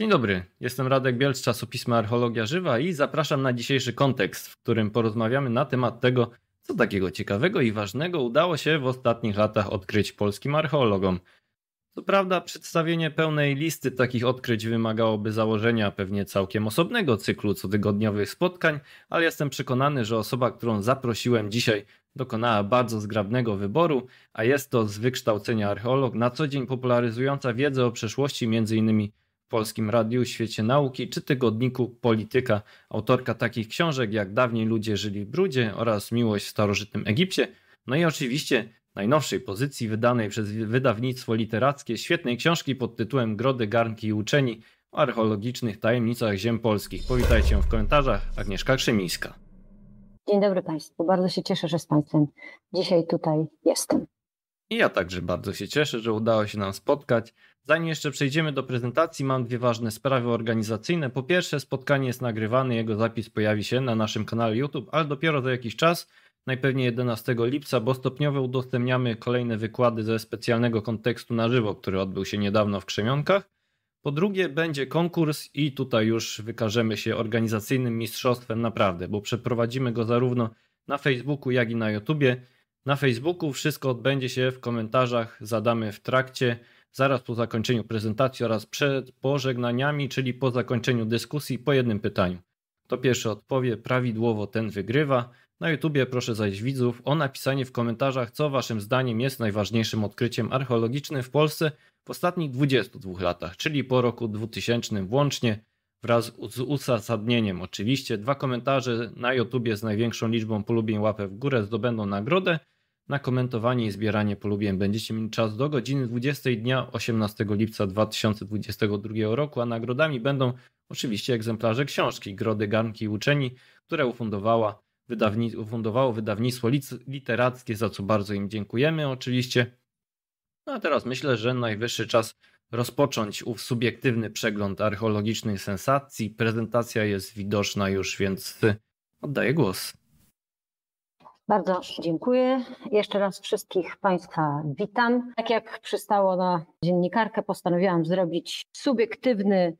Dzień dobry, jestem Radek Biel z czasopisma Archeologia Żywa i zapraszam na dzisiejszy kontekst, w którym porozmawiamy na temat tego, co takiego ciekawego i ważnego udało się w ostatnich latach odkryć polskim archeologom. Co prawda, przedstawienie pełnej listy takich odkryć wymagałoby założenia pewnie całkiem osobnego cyklu cotygodniowych spotkań, ale jestem przekonany, że osoba, którą zaprosiłem dzisiaj, dokonała bardzo zgrabnego wyboru, a jest to z wykształcenia archeolog, na co dzień popularyzująca wiedzę o przeszłości, m.in. Polskim Radiu, Świecie Nauki czy tygodniku Polityka, autorka takich książek jak Dawniej ludzie żyli w brudzie oraz Miłość w starożytnym Egipcie, no i oczywiście najnowszej pozycji wydanej przez wydawnictwo literackie świetnej książki pod tytułem Grody, Garnki i Uczeni o archeologicznych tajemnicach ziem polskich. Powitajcie w komentarzach, Agnieszka Krzemińska. Dzień dobry Państwu, bardzo się cieszę, że z Państwem dzisiaj tutaj jestem. I ja także bardzo się cieszę, że udało się nam spotkać. Zanim jeszcze przejdziemy do prezentacji, mam dwie ważne sprawy organizacyjne. Po pierwsze, spotkanie jest nagrywane, jego zapis pojawi się na naszym kanale YouTube, ale dopiero za jakiś czas najpewniej 11 lipca, bo stopniowo udostępniamy kolejne wykłady ze specjalnego kontekstu na żywo, który odbył się niedawno w Krzemionkach. Po drugie, będzie konkurs i tutaj już wykażemy się organizacyjnym mistrzostwem naprawdę, bo przeprowadzimy go zarówno na Facebooku, jak i na YouTubie. Na Facebooku wszystko odbędzie się w komentarzach, zadamy w trakcie, zaraz po zakończeniu prezentacji oraz przed pożegnaniami, czyli po zakończeniu dyskusji po jednym pytaniu. To pierwszy odpowie prawidłowo, ten wygrywa. Na YouTubie proszę zaś widzów o napisanie w komentarzach, co waszym zdaniem jest najważniejszym odkryciem archeologicznym w Polsce w ostatnich 22 latach, czyli po roku 2000 włącznie, wraz z uzasadnieniem. Oczywiście dwa komentarze na YouTubie z największą liczbą polubień łapę w górę zdobędą nagrodę. Na komentowanie i zbieranie polubień będziecie mieli czas do godziny 20 dnia 18 lipca 2022 roku, a nagrodami będą oczywiście egzemplarze książki Grody, Garnki i Uczeni, które ufundowała wydawni ufundowało wydawnictwo literackie, za co bardzo im dziękujemy oczywiście. No a teraz myślę, że najwyższy czas rozpocząć ów subiektywny przegląd archeologicznych sensacji. Prezentacja jest widoczna już, więc oddaję głos. Bardzo dziękuję. Jeszcze raz wszystkich Państwa witam. Tak jak przystało na dziennikarkę, postanowiłam zrobić subiektywny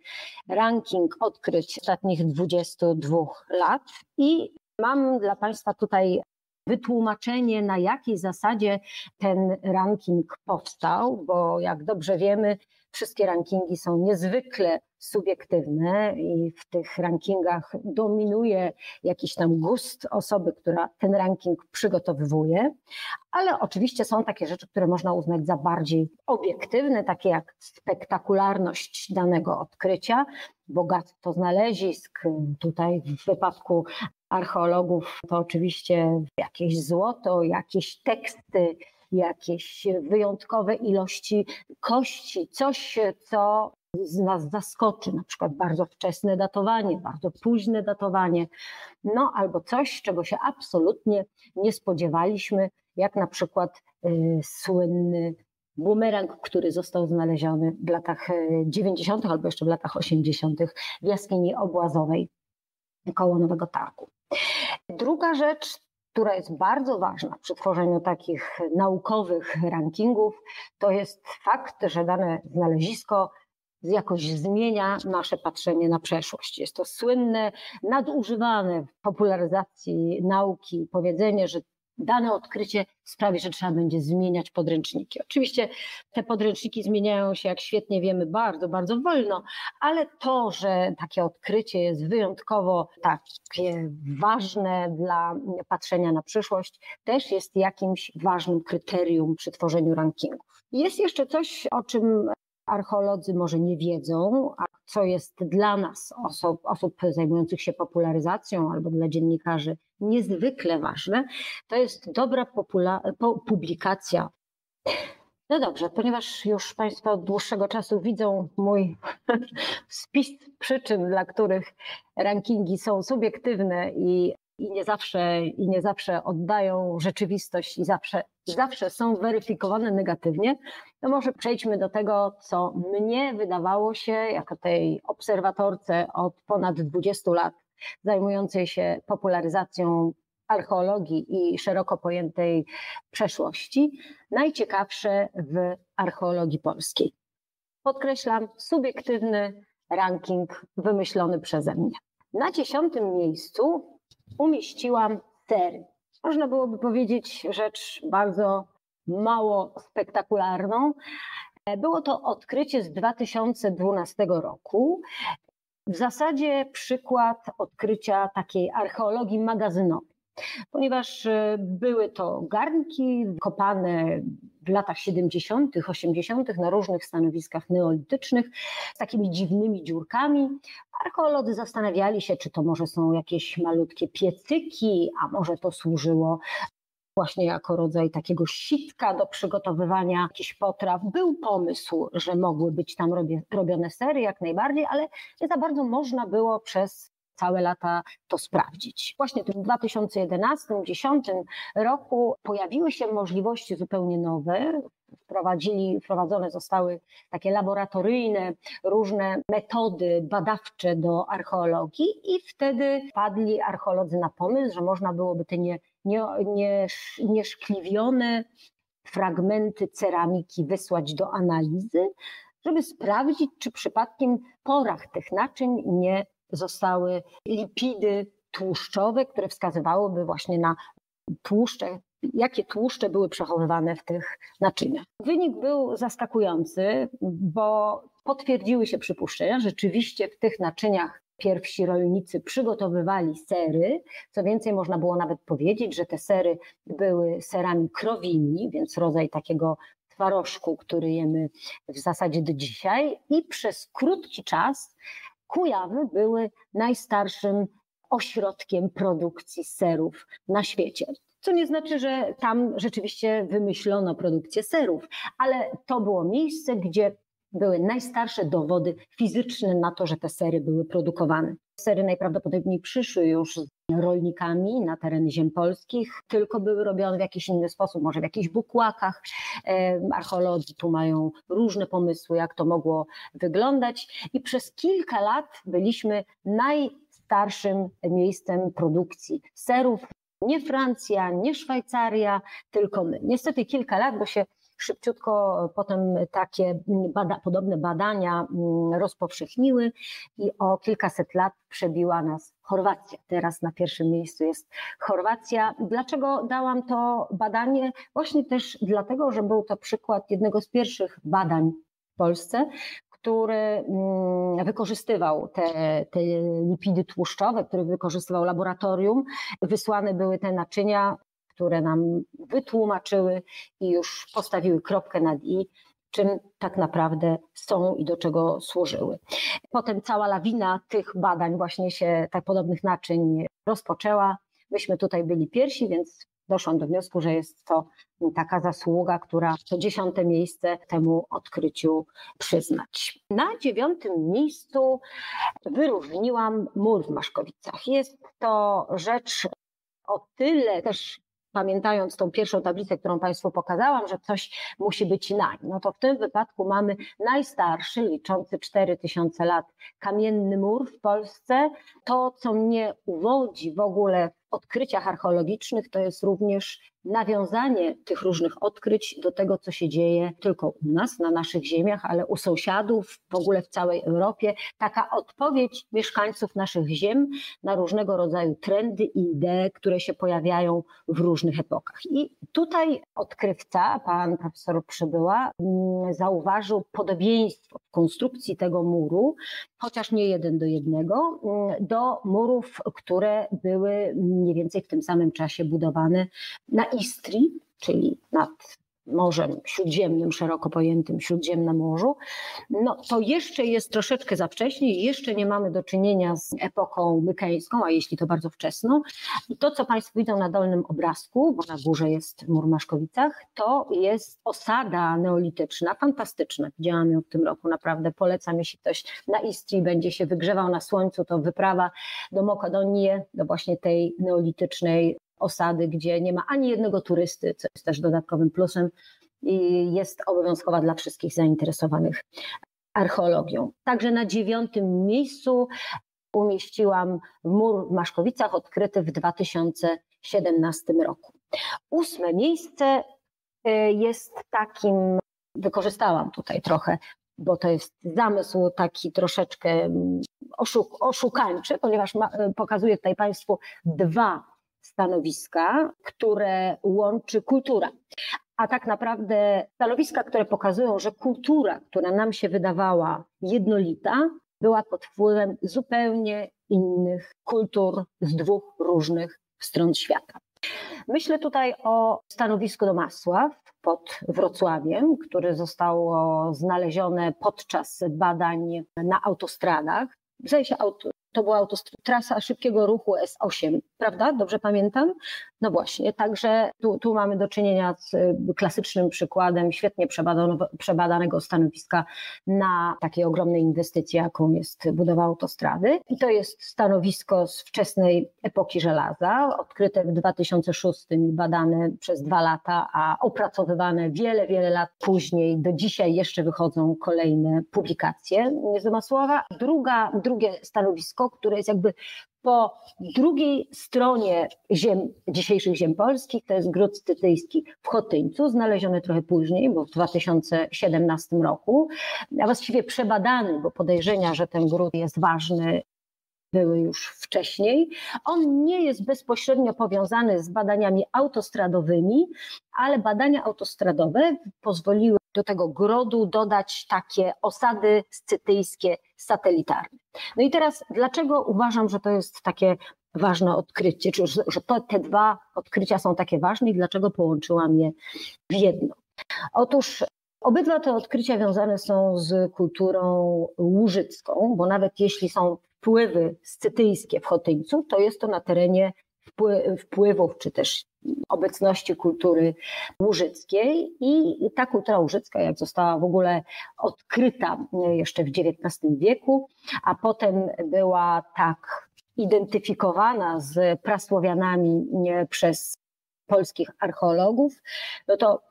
ranking odkryć ostatnich 22 lat i Mam dla Państwa tutaj wytłumaczenie, na jakiej zasadzie ten ranking powstał, bo jak dobrze wiemy, wszystkie rankingi są niezwykle subiektywne i w tych rankingach dominuje jakiś tam gust osoby, która ten ranking przygotowywuje, ale oczywiście są takie rzeczy, które można uznać za bardziej obiektywne, takie jak spektakularność danego odkrycia, bogactwo znalezisk. Tutaj w wypadku archeologów to oczywiście jakieś złoto, jakieś teksty, jakieś wyjątkowe ilości kości, coś, co nas zaskoczy, na przykład bardzo wczesne datowanie, bardzo późne datowanie, no albo coś, czego się absolutnie nie spodziewaliśmy, jak na przykład y, słynny bumerang, który został znaleziony w latach 90. Y, albo jeszcze w latach 80. w jaskini obłazowej koło Nowego Targu. Druga rzecz, która jest bardzo ważna przy tworzeniu takich naukowych rankingów, to jest fakt, że dane znalezisko jakoś zmienia nasze patrzenie na przeszłość. Jest to słynne, nadużywane w popularyzacji nauki powiedzenie, że dane odkrycie sprawi, że trzeba będzie zmieniać podręczniki. Oczywiście te podręczniki zmieniają się, jak świetnie wiemy, bardzo, bardzo wolno, ale to, że takie odkrycie jest wyjątkowo takie ważne dla patrzenia na przyszłość, też jest jakimś ważnym kryterium przy tworzeniu rankingów. Jest jeszcze coś, o czym archeolodzy może nie wiedzą, a co jest dla nas, osób, osób zajmujących się popularyzacją albo dla dziennikarzy niezwykle ważne, to jest dobra publikacja. No dobrze, ponieważ już Państwo od dłuższego czasu widzą mój spis przyczyn, dla których rankingi są subiektywne i i nie zawsze, i nie zawsze oddają rzeczywistość i zawsze, zawsze są weryfikowane negatywnie, to może przejdźmy do tego, co mnie wydawało się, jako tej obserwatorce od ponad 20 lat, zajmującej się popularyzacją archeologii i szeroko pojętej przeszłości, najciekawsze w archeologii polskiej. Podkreślam, subiektywny ranking wymyślony przeze mnie. Na dziesiątym miejscu umieściłam sery. Można byłoby powiedzieć rzecz bardzo mało spektakularną. Było to odkrycie z 2012 roku. W zasadzie przykład odkrycia takiej archeologii magazynowej ponieważ e, były to garnki kopane w latach 70., 80. na różnych stanowiskach neolitycznych z takimi dziwnymi dziurkami. Archeolodzy zastanawiali się, czy to może są jakieś malutkie piecyki, a może to służyło właśnie jako rodzaj takiego sitka do przygotowywania jakichś potraw. Był pomysł, że mogły być tam robione sery jak najbardziej, ale nie za bardzo można było przez całe lata to sprawdzić. Właśnie w tym 2011-2010 roku pojawiły się możliwości zupełnie nowe. Wprowadzili, wprowadzone zostały takie laboratoryjne, różne metody badawcze do archeologii, i wtedy padli archeolodzy na pomysł, że można byłoby te nie, nie, nie, nieszkliwione fragmenty ceramiki wysłać do analizy, żeby sprawdzić, czy przypadkiem porach tych naczyń nie zostały lipidy tłuszczowe, które wskazywałyby właśnie na tłuszcze, jakie tłuszcze były przechowywane w tych naczyniach. Wynik był zaskakujący, bo potwierdziły się przypuszczenia, rzeczywiście w tych naczyniach pierwsi rolnicy przygotowywali sery. Co więcej, można było nawet powiedzieć, że te sery były serami krowimi, więc rodzaj takiego twarożku, który jemy w zasadzie do dzisiaj. I przez krótki czas Kujawy były najstarszym ośrodkiem produkcji serów na świecie. Co nie znaczy, że tam rzeczywiście wymyślono produkcję serów, ale to było miejsce, gdzie były najstarsze dowody fizyczne na to, że te sery były produkowane. Sery najprawdopodobniej przyszły już rolnikami na tereny ziem polskich, tylko były robione w jakiś inny sposób, może w jakichś bukłakach. Archeolodzy tu mają różne pomysły, jak to mogło wyglądać i przez kilka lat byliśmy najstarszym miejscem produkcji serów. Nie Francja, nie Szwajcaria, tylko my. Niestety kilka lat, bo się Szybciutko potem takie bada, podobne badania mm, rozpowszechniły i o kilkaset lat przebiła nas Chorwacja. Teraz na pierwszym miejscu jest Chorwacja. Dlaczego dałam to badanie? Właśnie też dlatego, że był to przykład jednego z pierwszych badań w Polsce, który mm, wykorzystywał te, te lipidy tłuszczowe, który wykorzystywał laboratorium. Wysłane były te naczynia które nam wytłumaczyły i już postawiły kropkę nad i, czym tak naprawdę są i do czego służyły. Potem cała lawina tych badań, właśnie się tak podobnych naczyń rozpoczęła. Myśmy tutaj byli pierwsi, więc doszłam do wniosku, że jest to taka zasługa, która to dziesiąte miejsce temu odkryciu przyznać. Na dziewiątym miejscu wyróżniłam mur w Maszkowicach. Jest to rzecz o tyle też pamiętając tą pierwszą tablicę, którą Państwu pokazałam, że coś musi być nań, no to w tym wypadku mamy najstarszy, liczący 4000 lat, kamienny mur w Polsce. To, co mnie uwodzi w ogóle odkryciach archeologicznych to jest również nawiązanie tych różnych odkryć do tego, co się dzieje tylko u nas, na naszych ziemiach, ale u sąsiadów, w ogóle w całej Europie. Taka odpowiedź mieszkańców naszych ziem na różnego rodzaju trendy i idee, które się pojawiają w różnych epokach. I tutaj odkrywca, pan profesor Przybyła, mm, zauważył podobieństwo konstrukcji tego muru, chociaż nie jeden do jednego, mm, do murów, które były mniej więcej w tym samym czasie budowane na Istrii, czyli nad Morzem Śródziemnym, szeroko pojętym Śródziemnym Morzu, no to jeszcze jest troszeczkę za wcześnie, jeszcze nie mamy do czynienia z epoką mykeńską, a jeśli to bardzo wczesną. I to, co Państwo widzą na dolnym obrazku, bo na górze jest mur Maszkowicach, to jest osada neolityczna, fantastyczna. Widziałam ją w tym roku, naprawdę polecam, jeśli ktoś na Istrii będzie się wygrzewał na słońcu, to wyprawa do Mokodonii, do właśnie tej neolitycznej osady, gdzie nie ma ani jednego turysty, co jest też dodatkowym plusem i jest obowiązkowa dla wszystkich zainteresowanych archeologią. Także na dziewiątym miejscu umieściłam mur w Maszkowicach, odkryty w 2017 roku. Ósme miejsce y, jest takim, wykorzystałam tutaj trochę bo to jest zamysł taki troszeczkę mm, oszuk oszukańczy, ponieważ ma, pokazuje tutaj Państwu dwa stanowiska, które łączy kultura. A tak naprawdę stanowiska, które pokazują, że kultura, która nam się wydawała jednolita, była pod wpływem zupełnie innych kultur z dwóch różnych stron świata. Myślę tutaj o stanowisku do Masław pod Wrocławiem, które zostało znalezione podczas badań na autostradach. Zdaje się, to była trasa szybkiego ruchu S8, prawda? Dobrze pamiętam? No właśnie, także tu, tu mamy do czynienia z y, klasycznym przykładem świetnie przebadanego, stanowiska na takiej ogromnej inwestycji, jaką jest budowa autostrady. I to jest stanowisko z wczesnej epoki żelaza, odkryte w 2006 i badane przez dwa lata, a opracowywane wiele, wiele lat później. Do dzisiaj jeszcze wychodzą kolejne publikacje z Masłowa. Druga, drugie stanowisko, które jest jakby po drugiej stronie ziem, dzisiejszych ziem polskich, to jest gród scytyjski w Chotyńcu, znaleziony trochę później, bo w 2017 roku, a właściwie przebadany, bo podejrzenia, że ten gród jest ważny, były już wcześniej. On nie jest bezpośrednio powiązany z badaniami autostradowymi, ale badania autostradowe pozwoliły do tego grodu dodać takie osady scytyjskie satelitarne. No i teraz, dlaczego uważam, że to jest takie ważne odkrycie, czy że to, te dwa odkrycia są takie ważne i dlaczego połączyłam je w jedno? Otóż obydwa te odkrycia wiązane są z kulturą łużycką, bo nawet jeśli są wpływy scytyjskie w Chotyńcu, to jest to na terenie wpływów, czy też obecności kultury łużyckiej. I ta kultura łużycka, jak została w ogóle odkryta jeszcze w XIX wieku, a potem była tak identyfikowana z prasłowianami przez polskich archeologów, no to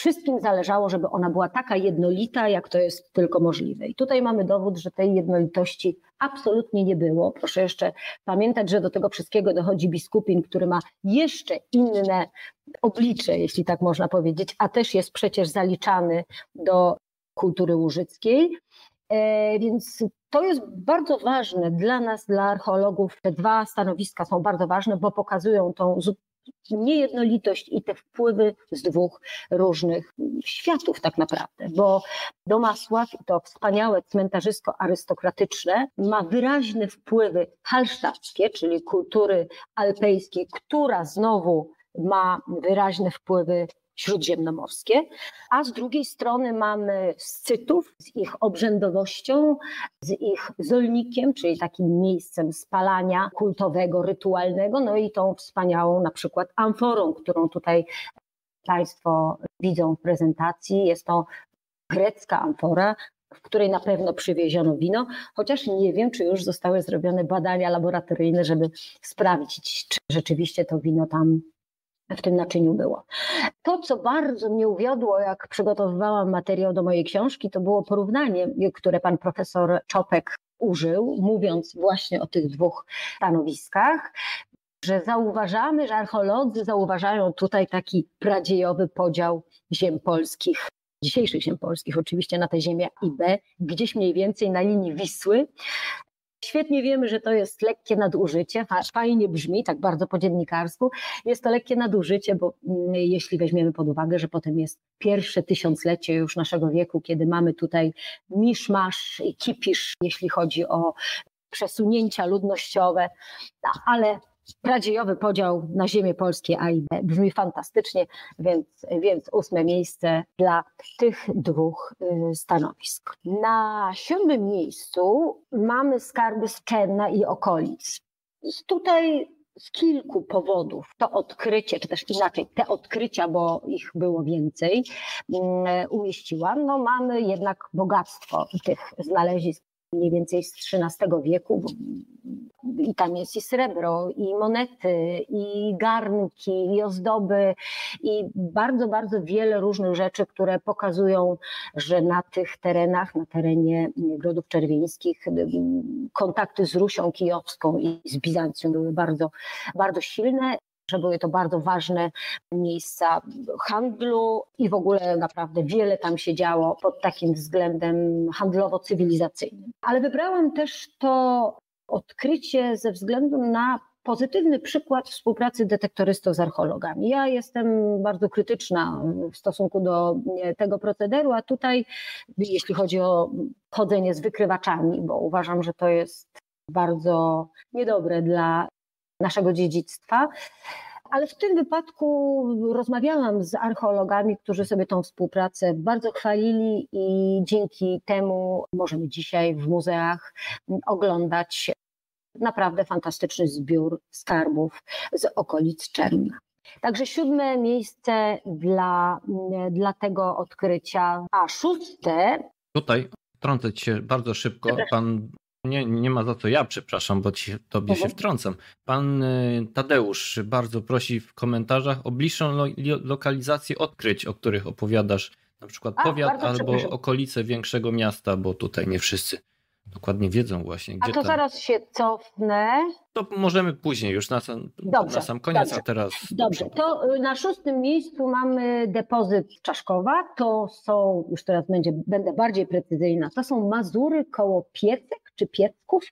wszystkim zależało, żeby ona była taka jednolita, jak to jest tylko możliwe. I tutaj mamy dowód, że tej jednolitości absolutnie nie było. Proszę jeszcze pamiętać, że do tego wszystkiego dochodzi biskupin, który ma jeszcze inne oblicze, jeśli tak można powiedzieć, a też jest przecież zaliczany do kultury łużyckiej. E, więc to jest bardzo ważne dla nas, dla archeologów. Te dwa stanowiska są bardzo ważne, bo pokazują tą niejednolitość i te wpływy z dwóch różnych światów tak naprawdę, bo Domasław, to wspaniałe cmentarzysko arystokratyczne, ma wyraźne wpływy halsztackie, czyli kultury alpejskiej, która znowu ma wyraźne wpływy śródziemnomorskie, a z drugiej strony mamy Scytów z ich obrzędowością, z ich zolnikiem, czyli takim miejscem spalania kultowego, rytualnego, no i tą wspaniałą na przykład amforą, którą tutaj Państwo widzą w prezentacji. Jest to grecka amfora, w której na pewno przywieziono wino, chociaż nie wiem, czy już zostały zrobione badania laboratoryjne, żeby sprawdzić, czy rzeczywiście to wino tam w tym naczyniu było. To, co bardzo mnie uwiodło, jak przygotowywałam materiał do mojej książki, to było porównanie, które pan profesor Czopek użył, mówiąc właśnie o tych dwóch stanowiskach, że zauważamy, że archeolodzy zauważają tutaj taki pradziejowy podział ziem polskich dzisiejszych ziem polskich, oczywiście na tę ziemię A i B, gdzieś mniej więcej na linii Wisły, Świetnie wiemy, że to jest lekkie nadużycie, fajnie brzmi, tak bardzo po dziennikarsku. Jest to lekkie nadużycie, bo mm, jeśli weźmiemy pod uwagę, że potem jest pierwsze tysiąclecie już naszego wieku, kiedy mamy tutaj miszmasz i kipisz, jeśli chodzi o przesunięcia ludnościowe, ale pradziejowy podział na ziemię polskie A i B brzmi fantastycznie, więc, więc ósme miejsce dla tych dwóch y, stanowisk. Na siódmym miejscu mamy skarby z Czenna i okolic. Tutaj z kilku powodów to odkrycie, czy też inaczej te odkrycia, bo ich było więcej, mm, umieściłam. No mamy jednak bogactwo tych znalezisk mniej więcej z XIII wieku. I tam jest i srebro, i monety, i garnki, i ozdoby, i bardzo, bardzo wiele różnych rzeczy, które pokazują, że na tych terenach, na terenie Grodów Czerwińskich, kontakty z Rusią Kijowską i z Bizancjum były bardzo, bardzo silne że były to bardzo ważne miejsca handlu i w ogóle naprawdę wiele tam się działo pod takim względem handlowo-cywilizacyjnym. Ale wybrałam też to odkrycie ze względu na pozytywny przykład współpracy detektorystów z archeologami. Ja jestem bardzo krytyczna w stosunku do tego procederu, a tutaj, jeśli chodzi o chodzenie z wykrywaczami, bo uważam, że to jest bardzo niedobre dla naszego dziedzictwa. Ale w tym wypadku rozmawiałam z archeologami, którzy sobie tą współpracę bardzo chwalili i dzięki temu możemy dzisiaj w muzeach oglądać naprawdę fantastyczny zbiór skarbów z okolic Czernia. Także siódme miejsce dla, dla tego odkrycia, a szóste. Tutaj wtrącę się bardzo szybko. Pan nie, nie ma za co ja, przepraszam, bo ci, tobie się mhm. wtrącam. Pan y, Tadeusz bardzo prosi w komentarzach o bliższą lo, lokalizację odkryć, o których opowiadasz, na przykład A, powiat albo okolice większego miasta, bo tutaj nie wszyscy dokładnie wiedzą właśnie, gdzie A to zaraz się cofnę. To możemy później, już na sam, dobrze, na sam koniec, dobrze. a teraz... Dobrze, to y, na szóstym miejscu mamy depozyt Czaszkowa. To są, już teraz będzie, będę bardziej precyzyjna, to są Mazury koło Piecek czy Piecków.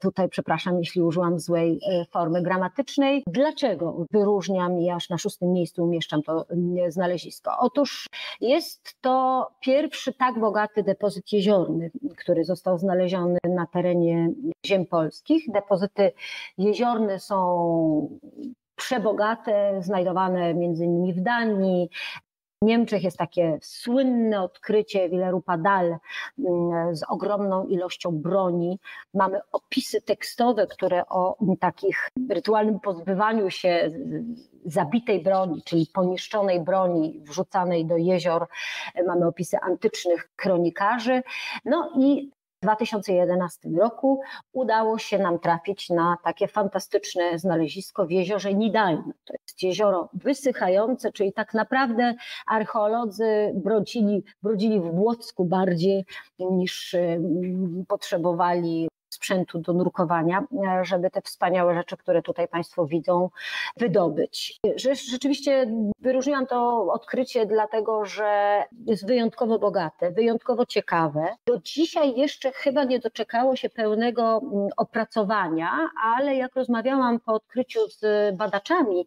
Tutaj przepraszam, jeśli użyłam złej y, formy gramatycznej. Dlaczego wyróżniam i aż na szóstym miejscu umieszczam to y, znalezisko? Otóż jest to pierwszy tak bogaty depozyt jeziorny, który został znaleziony na terenie ziem polskich. Depozyty jeziorne są przebogate, znajdowane między innymi w Danii, w Niemczech jest takie słynne odkrycie Willerupa Dal mm, z ogromną ilością broni. Mamy opisy tekstowe, które o takich rytualnym pozbywaniu się zabitej broni, czyli poniszczonej broni wrzucanej do jezior. Mamy opisy antycznych kronikarzy. No i 2011 roku udało się nam trafić na takie fantastyczne znalezisko w jeziorze Nidalnym. To jest jezioro wysychające, czyli tak naprawdę archeolodzy brodzili, brodzili w Błocku bardziej niż mm, potrzebowali sprzętu do nurkowania, e, żeby te wspaniałe rzeczy, które tutaj Państwo widzą, wydobyć. Rzeczywiście wyróżniłam to odkrycie dlatego, że jest wyjątkowo bogate, wyjątkowo ciekawe. Do dzisiaj jeszcze chyba nie doczekało się pełnego mm, opracowania, ale jak rozmawiałam po odkryciu z badaczami,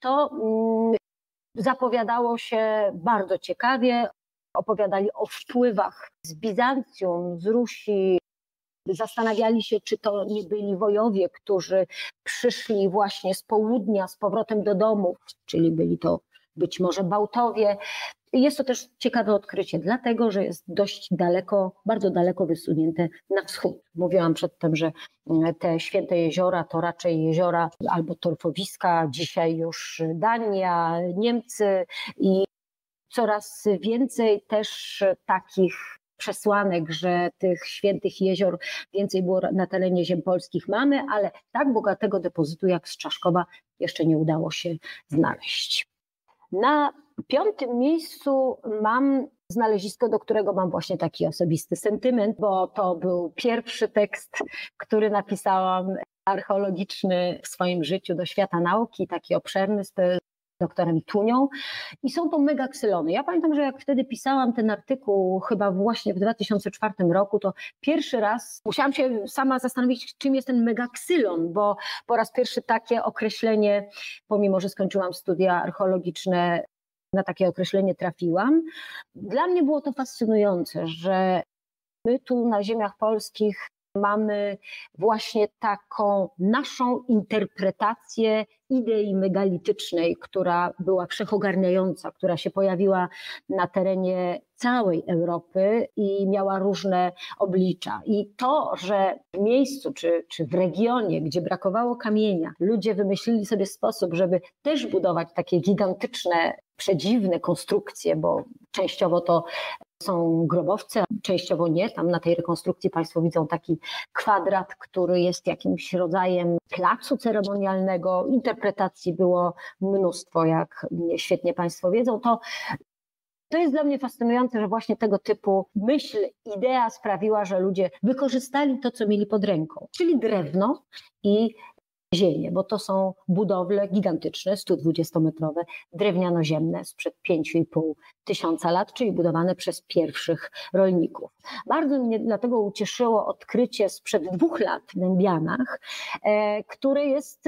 to mm, zapowiadało się bardzo ciekawie. Opowiadali o wpływach z Bizancjum, z Rusi, Zastanawiali się, czy to nie byli wojowie, którzy przyszli właśnie z południa z powrotem do domów, czyli byli to być może Bałtowie. Jest to też ciekawe odkrycie, dlatego że jest dość daleko, bardzo daleko wysunięte na wschód. Mówiłam przedtem, że te święte jeziora to raczej jeziora albo torfowiska, dzisiaj już Dania, Niemcy i coraz więcej też takich przesłanek, że tych świętych jezior więcej było na terenie ziem polskich mamy, ale tak bogatego depozytu jak z Czaszkowa jeszcze nie udało się znaleźć. Na piątym miejscu mam znalezisko, do którego mam właśnie taki osobisty sentyment, bo to był pierwszy tekst, który napisałam archeologiczny w swoim życiu do świata nauki, taki obszerny doktorem Tunią i są to megaksylony. Ja pamiętam, że jak wtedy pisałam ten artykuł, chyba właśnie w 2004 roku, to pierwszy raz musiałam się sama zastanowić, czym jest ten megaksylon, bo po raz pierwszy takie określenie, pomimo że skończyłam studia archeologiczne, na takie określenie trafiłam. Dla mnie było to fascynujące, że my tu na ziemiach polskich mamy właśnie taką naszą interpretację idei megalitycznej, która była wszechogarniająca, która się pojawiła na terenie całej Europy i miała różne oblicza. I to, że w miejscu czy, czy w regionie, gdzie brakowało kamienia, ludzie wymyślili sobie sposób, żeby też budować takie gigantyczne przedziwne konstrukcje, bo częściowo to są grobowce, częściowo nie. Tam na tej rekonstrukcji Państwo widzą taki kwadrat, który jest jakimś rodzajem placu ceremonialnego. Interpretacji było mnóstwo, jak świetnie Państwo wiedzą. To to jest dla mnie fascynujące, że właśnie tego typu myśl, idea sprawiła, że ludzie wykorzystali to, co mieli pod ręką, czyli drewno i ziemię, bo to są budowle gigantyczne, 120-metrowe, drewniano-ziemne sprzed 5,5 tysiąca lat, czyli budowane przez pierwszych rolników. Bardzo mnie dlatego ucieszyło odkrycie sprzed dwóch lat w Dębianach, e, które jest,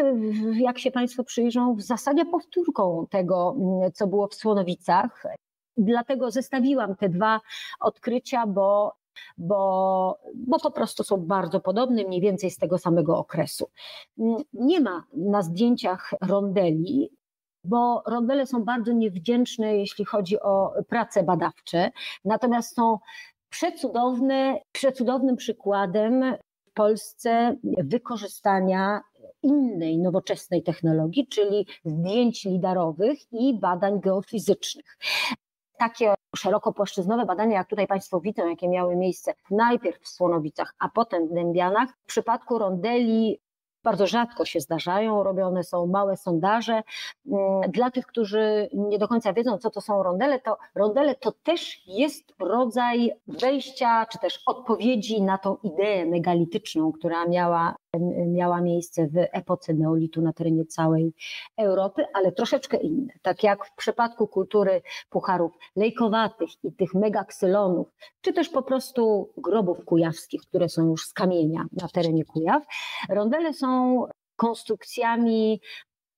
jak się Państwo przyjrzą, w zasadzie powtórką tego, co było w Słonowicach. Dlatego zestawiłam te dwa odkrycia, bo bo, bo po prostu są bardzo podobne, mniej więcej z tego samego okresu. Nie ma na zdjęciach rondeli, bo rondele są bardzo niewdzięczne, jeśli chodzi o prace badawcze, natomiast są przecudowne, przecudownym przykładem w Polsce wykorzystania innej nowoczesnej technologii, czyli zdjęć lidarowych i badań geofizycznych takie szerokopłaszczyznowe badania, jak tutaj Państwo widzą, jakie miały miejsce najpierw w Słonowicach, a potem w Dębianach, w przypadku rondeli bardzo rzadko się zdarzają, robione są małe sondaże. Mm, dla tych, którzy nie do końca wiedzą, co to są rondele, to rondele to też jest rodzaj wejścia, czy też odpowiedzi na tą ideę megalityczną, która miała miała miejsce w epoce neolitu na terenie całej Europy, ale troszeczkę inne. Tak jak w przypadku kultury pucharów lejkowatych i tych megaksylonów, czy też po prostu grobów kujawskich, które są już z kamienia na terenie Kujaw, rondele są konstrukcjami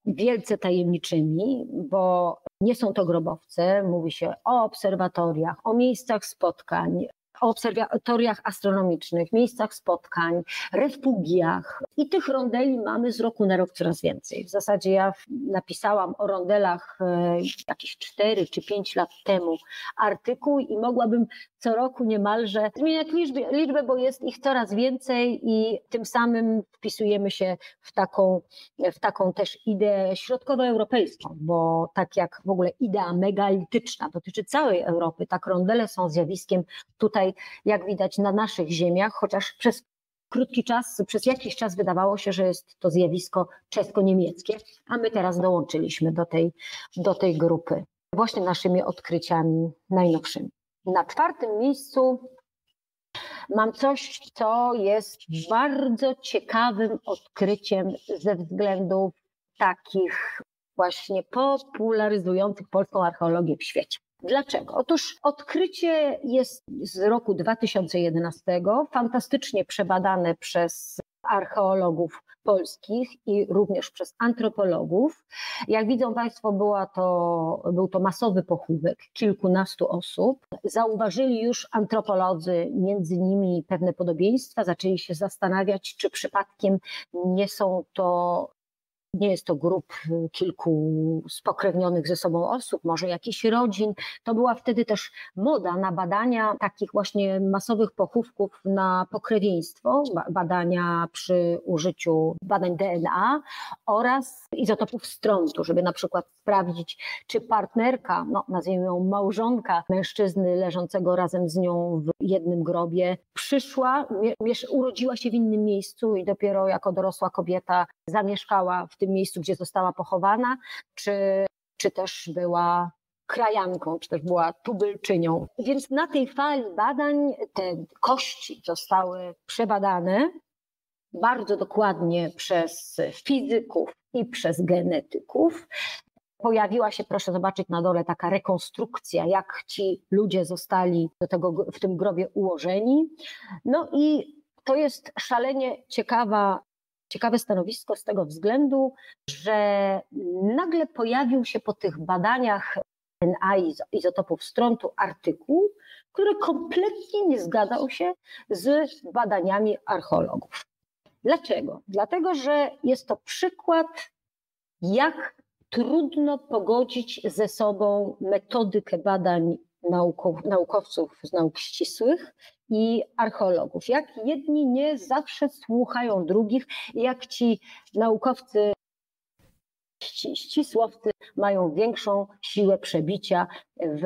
wielce tajemniczymi, bo nie są to grobowce, mówi się o obserwatoriach, o miejscach spotkań, obserwatoriach astronomicznych, miejscach spotkań, refugiach. I tych rondeli mamy z roku na rok coraz więcej. W zasadzie ja napisałam o rondelach e, jakieś 4 czy 5 lat temu artykuł i mogłabym co roku niemalże zmieniać liczbę, liczbę, bo jest ich coraz więcej i tym samym wpisujemy się w taką, w taką też ideę środkowoeuropejską, bo tak jak w ogóle idea megalityczna dotyczy całej Europy, tak rondele są zjawiskiem tutaj jak widać, na naszych ziemiach, chociaż przez krótki czas, przez jakiś czas wydawało się, że jest to zjawisko czesko-niemieckie, a my teraz dołączyliśmy do tej, do tej grupy właśnie naszymi odkryciami najnowszymi. Na czwartym miejscu mam coś, co jest bardzo ciekawym odkryciem ze względów takich właśnie popularyzujących polską archeologię w świecie. Dlaczego? Otóż odkrycie jest z roku 2011, fantastycznie przebadane przez archeologów polskich i również przez antropologów. Jak widzą Państwo, była to, był to masowy pochówek kilkunastu osób. Zauważyli już antropolodzy między nimi pewne podobieństwa, zaczęli się zastanawiać, czy przypadkiem nie są to nie jest to grup y, kilku spokrewnionych ze sobą osób, może jakichś rodzin. To była wtedy też moda na badania takich właśnie masowych pochówków na pokrewieństwo, badania przy użyciu badań DNA oraz izotopów strątu, żeby na przykład sprawdzić, czy partnerka, no nazwijmy ją małżonka mężczyzny leżącego razem z nią w jednym grobie, przyszła, urodziła się w innym miejscu i dopiero jako dorosła kobieta zamieszkała w tym miejscu, gdzie została pochowana, czy, czy też była krajanką, czy też była tubylczynią. Więc na tej fali badań te kości zostały przebadane bardzo dokładnie przez fizyków i przez genetyków. Pojawiła się, proszę zobaczyć na dole, taka rekonstrukcja, jak ci ludzie zostali do tego, w tym grobie ułożeni. No i to jest szalenie ciekawa ciekawe stanowisko z tego względu, że nagle pojawił się po tych badaniach DNA izotopów strątu artykuł, który kompletnie nie zgadzał się z badaniami archeologów. Dlaczego? Dlatego, że jest to przykład, jak trudno pogodzić ze sobą metodykę badań naukowców z nauk ścisłych i archeologów. Jak jedni nie zawsze słuchają drugich, jak ci naukowcy ścisłowcy mają większą siłę przebicia w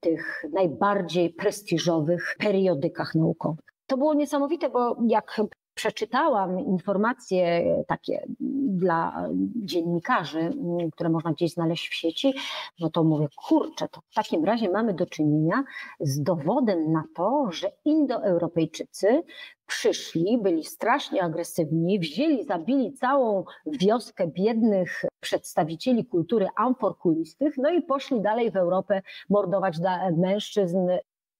tych najbardziej prestiżowych periodykach naukowych. To było niesamowite, bo jak przeczytałam informacje takie dla dziennikarzy, które można gdzieś znaleźć w sieci, no to mówię, kurczę, to w takim razie mamy do czynienia z dowodem na to, że Indoeuropejczycy przyszli, byli strasznie agresywni, wzięli, zabili całą wioskę biednych przedstawicieli kultury amforkulistych, no i poszli dalej w Europę mordować mężczyzn,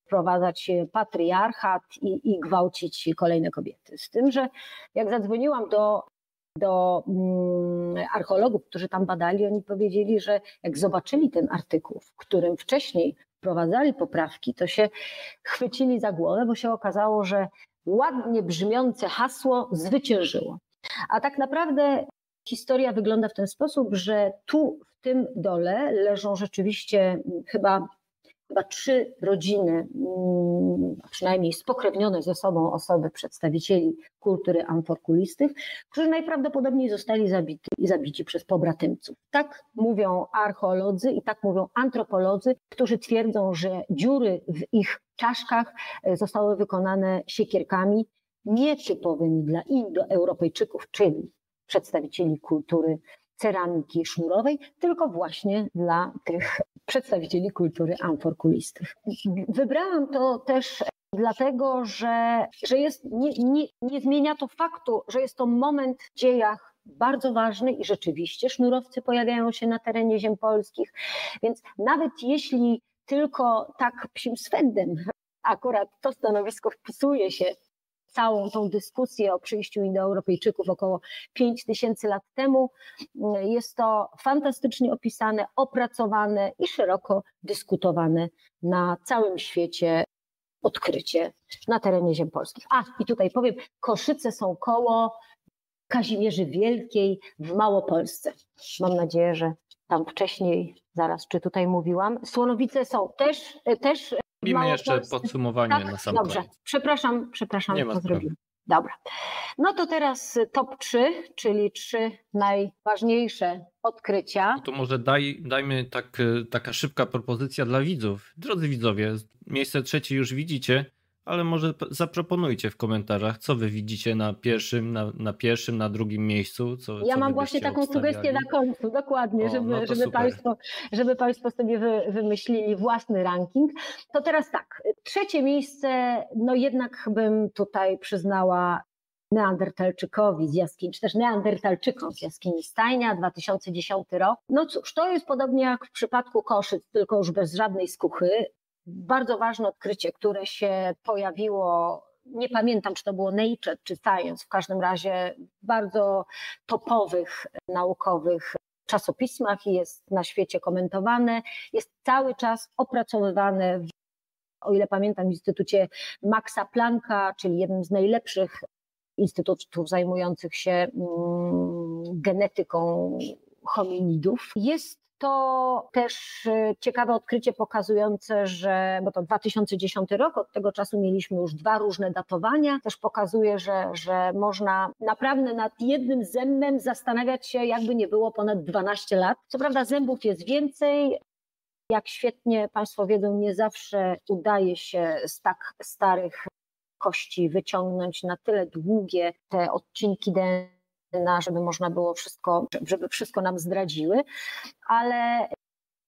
wprowadzać patriarchat i, i gwałcić kolejne kobiety. Z tym, że jak zadzwoniłam do do mm, archeologów, którzy tam badali, oni powiedzieli, że jak zobaczyli ten artykuł, w którym wcześniej wprowadzali poprawki, to się chwycili za głowę, bo się okazało, że ładnie brzmiące hasło zwyciężyło. A tak naprawdę historia wygląda w ten sposób, że tu w tym dole leżą rzeczywiście chyba chyba trzy rodziny, mm, przynajmniej spokrewnione ze sobą osoby, przedstawicieli kultury amforkulistych, którzy najprawdopodobniej zostali zabiti, zabici przez pobratymców. Tak mówią archeolodzy i tak mówią antropolodzy, którzy twierdzą, że dziury w ich czaszkach e, zostały wykonane siekierkami nietypowymi dla Indoeuropejczyków, czyli przedstawicieli kultury ceramiki sznurowej, tylko właśnie dla tych przedstawicieli kultury amforkulistych. Wybrałam to też dlatego, że, że jest, nie, nie, nie zmienia to faktu, że jest to moment w dziejach bardzo ważny i rzeczywiście sznurowcy pojawiają się na terenie ziem polskich, więc nawet jeśli tylko tak psim swędem akurat to stanowisko wpisuje się całą tą dyskusję o przyjściu Indoeuropejczyków około 5 tysięcy lat temu. Jest to fantastycznie opisane, opracowane i szeroko dyskutowane na całym świecie odkrycie na terenie ziem polskich. A i tutaj powiem, Koszyce są koło Kazimierzy Wielkiej w Małopolsce. Mam nadzieję, że tam wcześniej, zaraz czy tutaj mówiłam, Słonowice są też, też Robimy jeszcze podsumowanie tak? na sam Dobrze, koniec. przepraszam, przepraszam, Nie to zrobiłem. Dobra. No to teraz top 3, czyli trzy najważniejsze odkrycia. No to może daj, dajmy tak, taka szybka propozycja dla widzów. Drodzy widzowie, miejsce trzecie już widzicie ale może zaproponujcie w komentarzach, co wy widzicie na pierwszym, na, na pierwszym, na drugim miejscu. Co, ja co mam właśnie taką obstawiali. sugestię na końcu, dokładnie, o, żeby, no żeby, państwo, żeby Państwo sobie wy, wymyślili własny ranking. To teraz tak, trzecie miejsce, no jednak bym tutaj przyznała Neandertalczykowi z jaskini, czy też Neandertalczykom z jaskini Stajnia, 2010 rok. No cóż, to jest podobnie jak w przypadku Koszyc, tylko już bez żadnej skuchy bardzo ważne odkrycie, które się pojawiło nie pamiętam, czy to było Nature czy Science, w każdym razie bardzo topowych naukowych czasopismach jest na świecie komentowane, jest cały czas opracowywane w, o ile pamiętam, w Instytucie Maxa Plancka, czyli jednym z najlepszych instytutów zajmujących się mm, genetyką hominidów. Jest to też y, ciekawe odkrycie pokazujące, że, bo to 2010 rok, od tego czasu mieliśmy już dwa różne datowania, też pokazuje, że, że można naprawdę nad jednym zębem zastanawiać się, jakby nie było ponad 12 lat. Co prawda zębów jest więcej, jak świetnie Państwo wiedzą, nie zawsze udaje się z tak starych kości wyciągnąć na tyle długie te odcinki DNA, żeby można było wszystko, żeby wszystko nam zdradziły, ale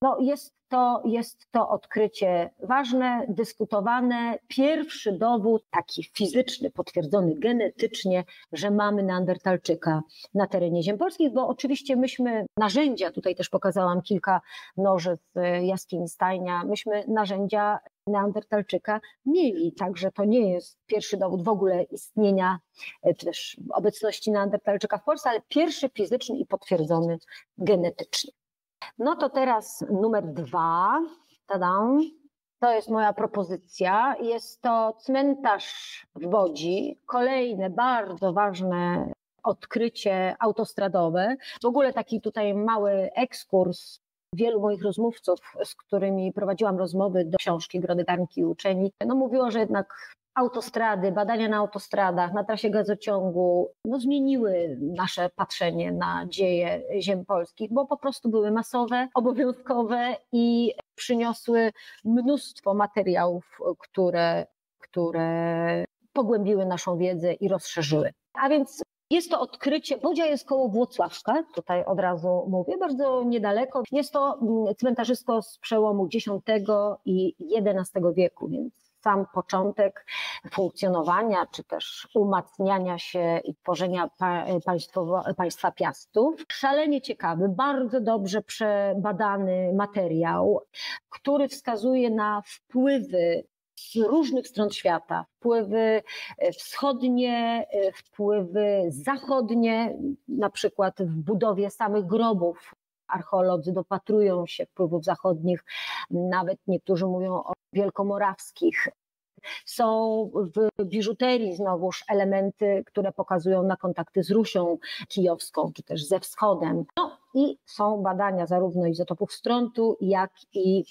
no jest, to, jest to odkrycie ważne, dyskutowane. Pierwszy dowód, taki fizyczny, potwierdzony genetycznie, że mamy Neandertalczyka na terenie ziem polskich, bo oczywiście myśmy narzędzia, tutaj też pokazałam kilka noży z jaskini stajnia, myśmy narzędzia Neandertalczyka mieli, także to nie jest pierwszy dowód w ogóle istnienia e, czy też obecności Neandertalczyka w Polsce, ale pierwszy fizyczny i potwierdzony genetycznie. No to teraz numer dwa. Tadam. To jest moja propozycja. Jest to cmentarz w Wodzi. Kolejne bardzo ważne odkrycie autostradowe. W ogóle taki tutaj mały ekskurs wielu moich rozmówców, z którymi prowadziłam rozmowy do książki Grody Garnki Uczeni, no mówiło, że jednak autostrady, badania na autostradach, na trasie gazociągu, no zmieniły nasze patrzenie na dzieje ziem polskich, bo po prostu były masowe, obowiązkowe i przyniosły mnóstwo materiałów, które, które pogłębiły naszą wiedzę i rozszerzyły. A więc jest to odkrycie, Bodzia jest koło Włocławka, tutaj od razu mówię, bardzo niedaleko. Jest to mm, cmentarzysko z przełomu X i XI wieku, więc sam początek funkcjonowania, czy też umacniania się i tworzenia państwa Piastów. Szalenie ciekawy, bardzo dobrze przebadany materiał, który wskazuje na wpływy z różnych stron świata. Wpływy e, wschodnie, e, wpływy zachodnie, na przykład w budowie samych grobów. Archeolodzy dopatrują się wpływów zachodnich, nawet niektórzy mówią o wielkomorawskich. Są w biżuterii znowuż elementy, które pokazują na kontakty z Rusią kijowską, czy też ze wschodem. No i są badania zarówno izotopów strontu, jak i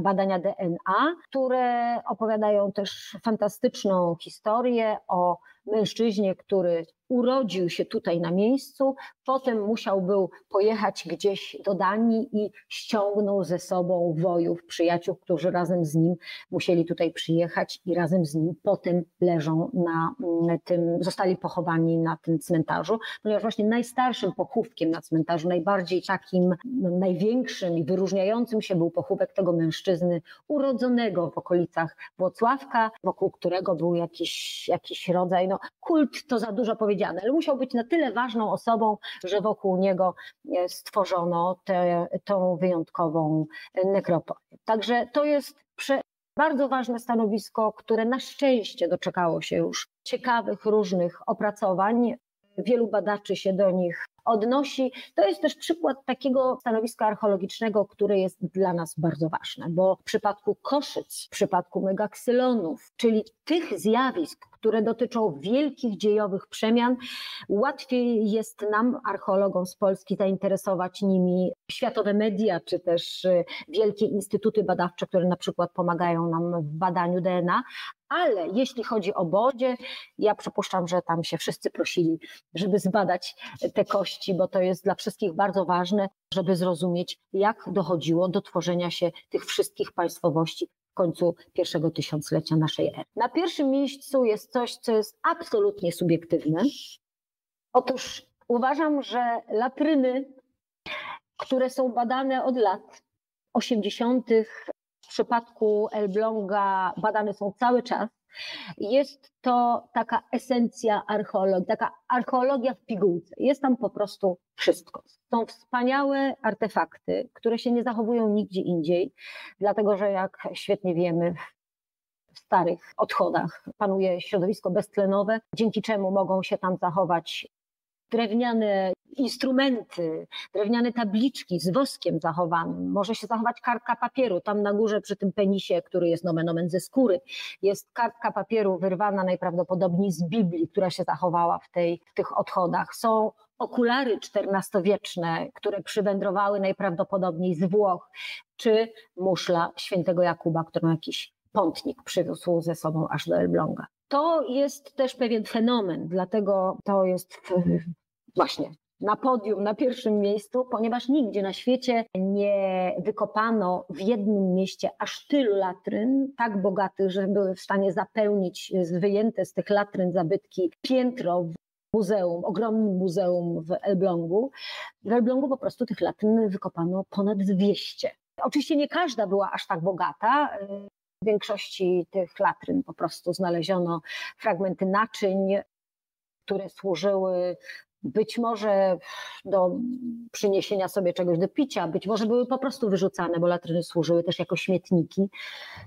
badania DNA, które opowiadają też fantastyczną historię o mężczyźnie, który urodził się tutaj na miejscu, potem musiał był pojechać gdzieś do Danii i ściągnął ze sobą wojów, przyjaciół, którzy razem z nim musieli tutaj przyjechać i razem z nim potem leżą na mm, tym, zostali pochowani na tym cmentarzu, ponieważ właśnie najstarszym pochówkiem na cmentarzu, najbardziej takim no, największym i wyróżniającym się był pochówek tego mężczyzny urodzonego w okolicach Włocławka, wokół którego był jakiś, jakiś rodzaj, no kult to za dużo powiedziane, ale musiał być na tyle ważną osobą, że wokół niego e, stworzono tę wyjątkową nekropolię. Także to jest prze, bardzo ważne stanowisko, które na szczęście doczekało się już ciekawych, różnych opracowań. Wielu badaczy się do nich odnosi. To jest też przykład takiego stanowiska archeologicznego, które jest dla nas bardzo ważne, bo w przypadku koszyc, w przypadku megaksylonów, czyli tych zjawisk, które dotyczą wielkich dziejowych przemian, łatwiej jest nam, archeologom z Polski, zainteresować nimi światowe media, czy też y, wielkie instytuty badawcze, które na przykład pomagają nam w badaniu DNA, ale jeśli chodzi o Bodzie, ja przypuszczam, że tam się wszyscy prosili, żeby zbadać te kości, bo to jest dla wszystkich bardzo ważne, żeby zrozumieć, jak dochodziło do tworzenia się tych wszystkich państwowości w końcu pierwszego tysiąclecia naszej ery. Na pierwszym miejscu jest coś, co jest absolutnie subiektywne. Otóż uważam, że latryny, które są badane od lat 80., w przypadku Elbląga badane są cały czas. Jest to taka esencja archeologii, taka archeologia w pigułce. Jest tam po prostu wszystko. Są wspaniałe artefakty, które się nie zachowują nigdzie indziej, dlatego że jak świetnie wiemy, w starych odchodach panuje środowisko beztlenowe, dzięki czemu mogą się tam zachować drewniane instrumenty, drewniane tabliczki z woskiem zachowanym. Może się zachować kartka papieru. Tam na górze przy tym penisie, który jest nomen omen ze skóry, jest kartka papieru wyrwana najprawdopodobniej z Biblii, która się zachowała w, tej, w tych odchodach. Są okulary XIV-wieczne, które przywędrowały najprawdopodobniej z Włoch, czy muszla świętego Jakuba, którą jakiś pątnik przywiózł ze sobą aż do Elbląga. To jest też pewien fenomen, dlatego to jest właśnie na podium, na pierwszym miejscu, ponieważ nigdzie na świecie nie wykopano w jednym mieście aż tylu latryn, tak bogatych, że były w stanie zapełnić wyjęte z tych latryn zabytki piętro w muzeum, ogromnym muzeum w Elblągu. W Elblągu po prostu tych latryn wykopano ponad 200. Oczywiście nie każda była aż tak bogata. W większości tych latryn po prostu znaleziono fragmenty naczyń, które służyły być może do przyniesienia sobie czegoś do picia, być może były po prostu wyrzucane, bo latryny służyły też jako śmietniki.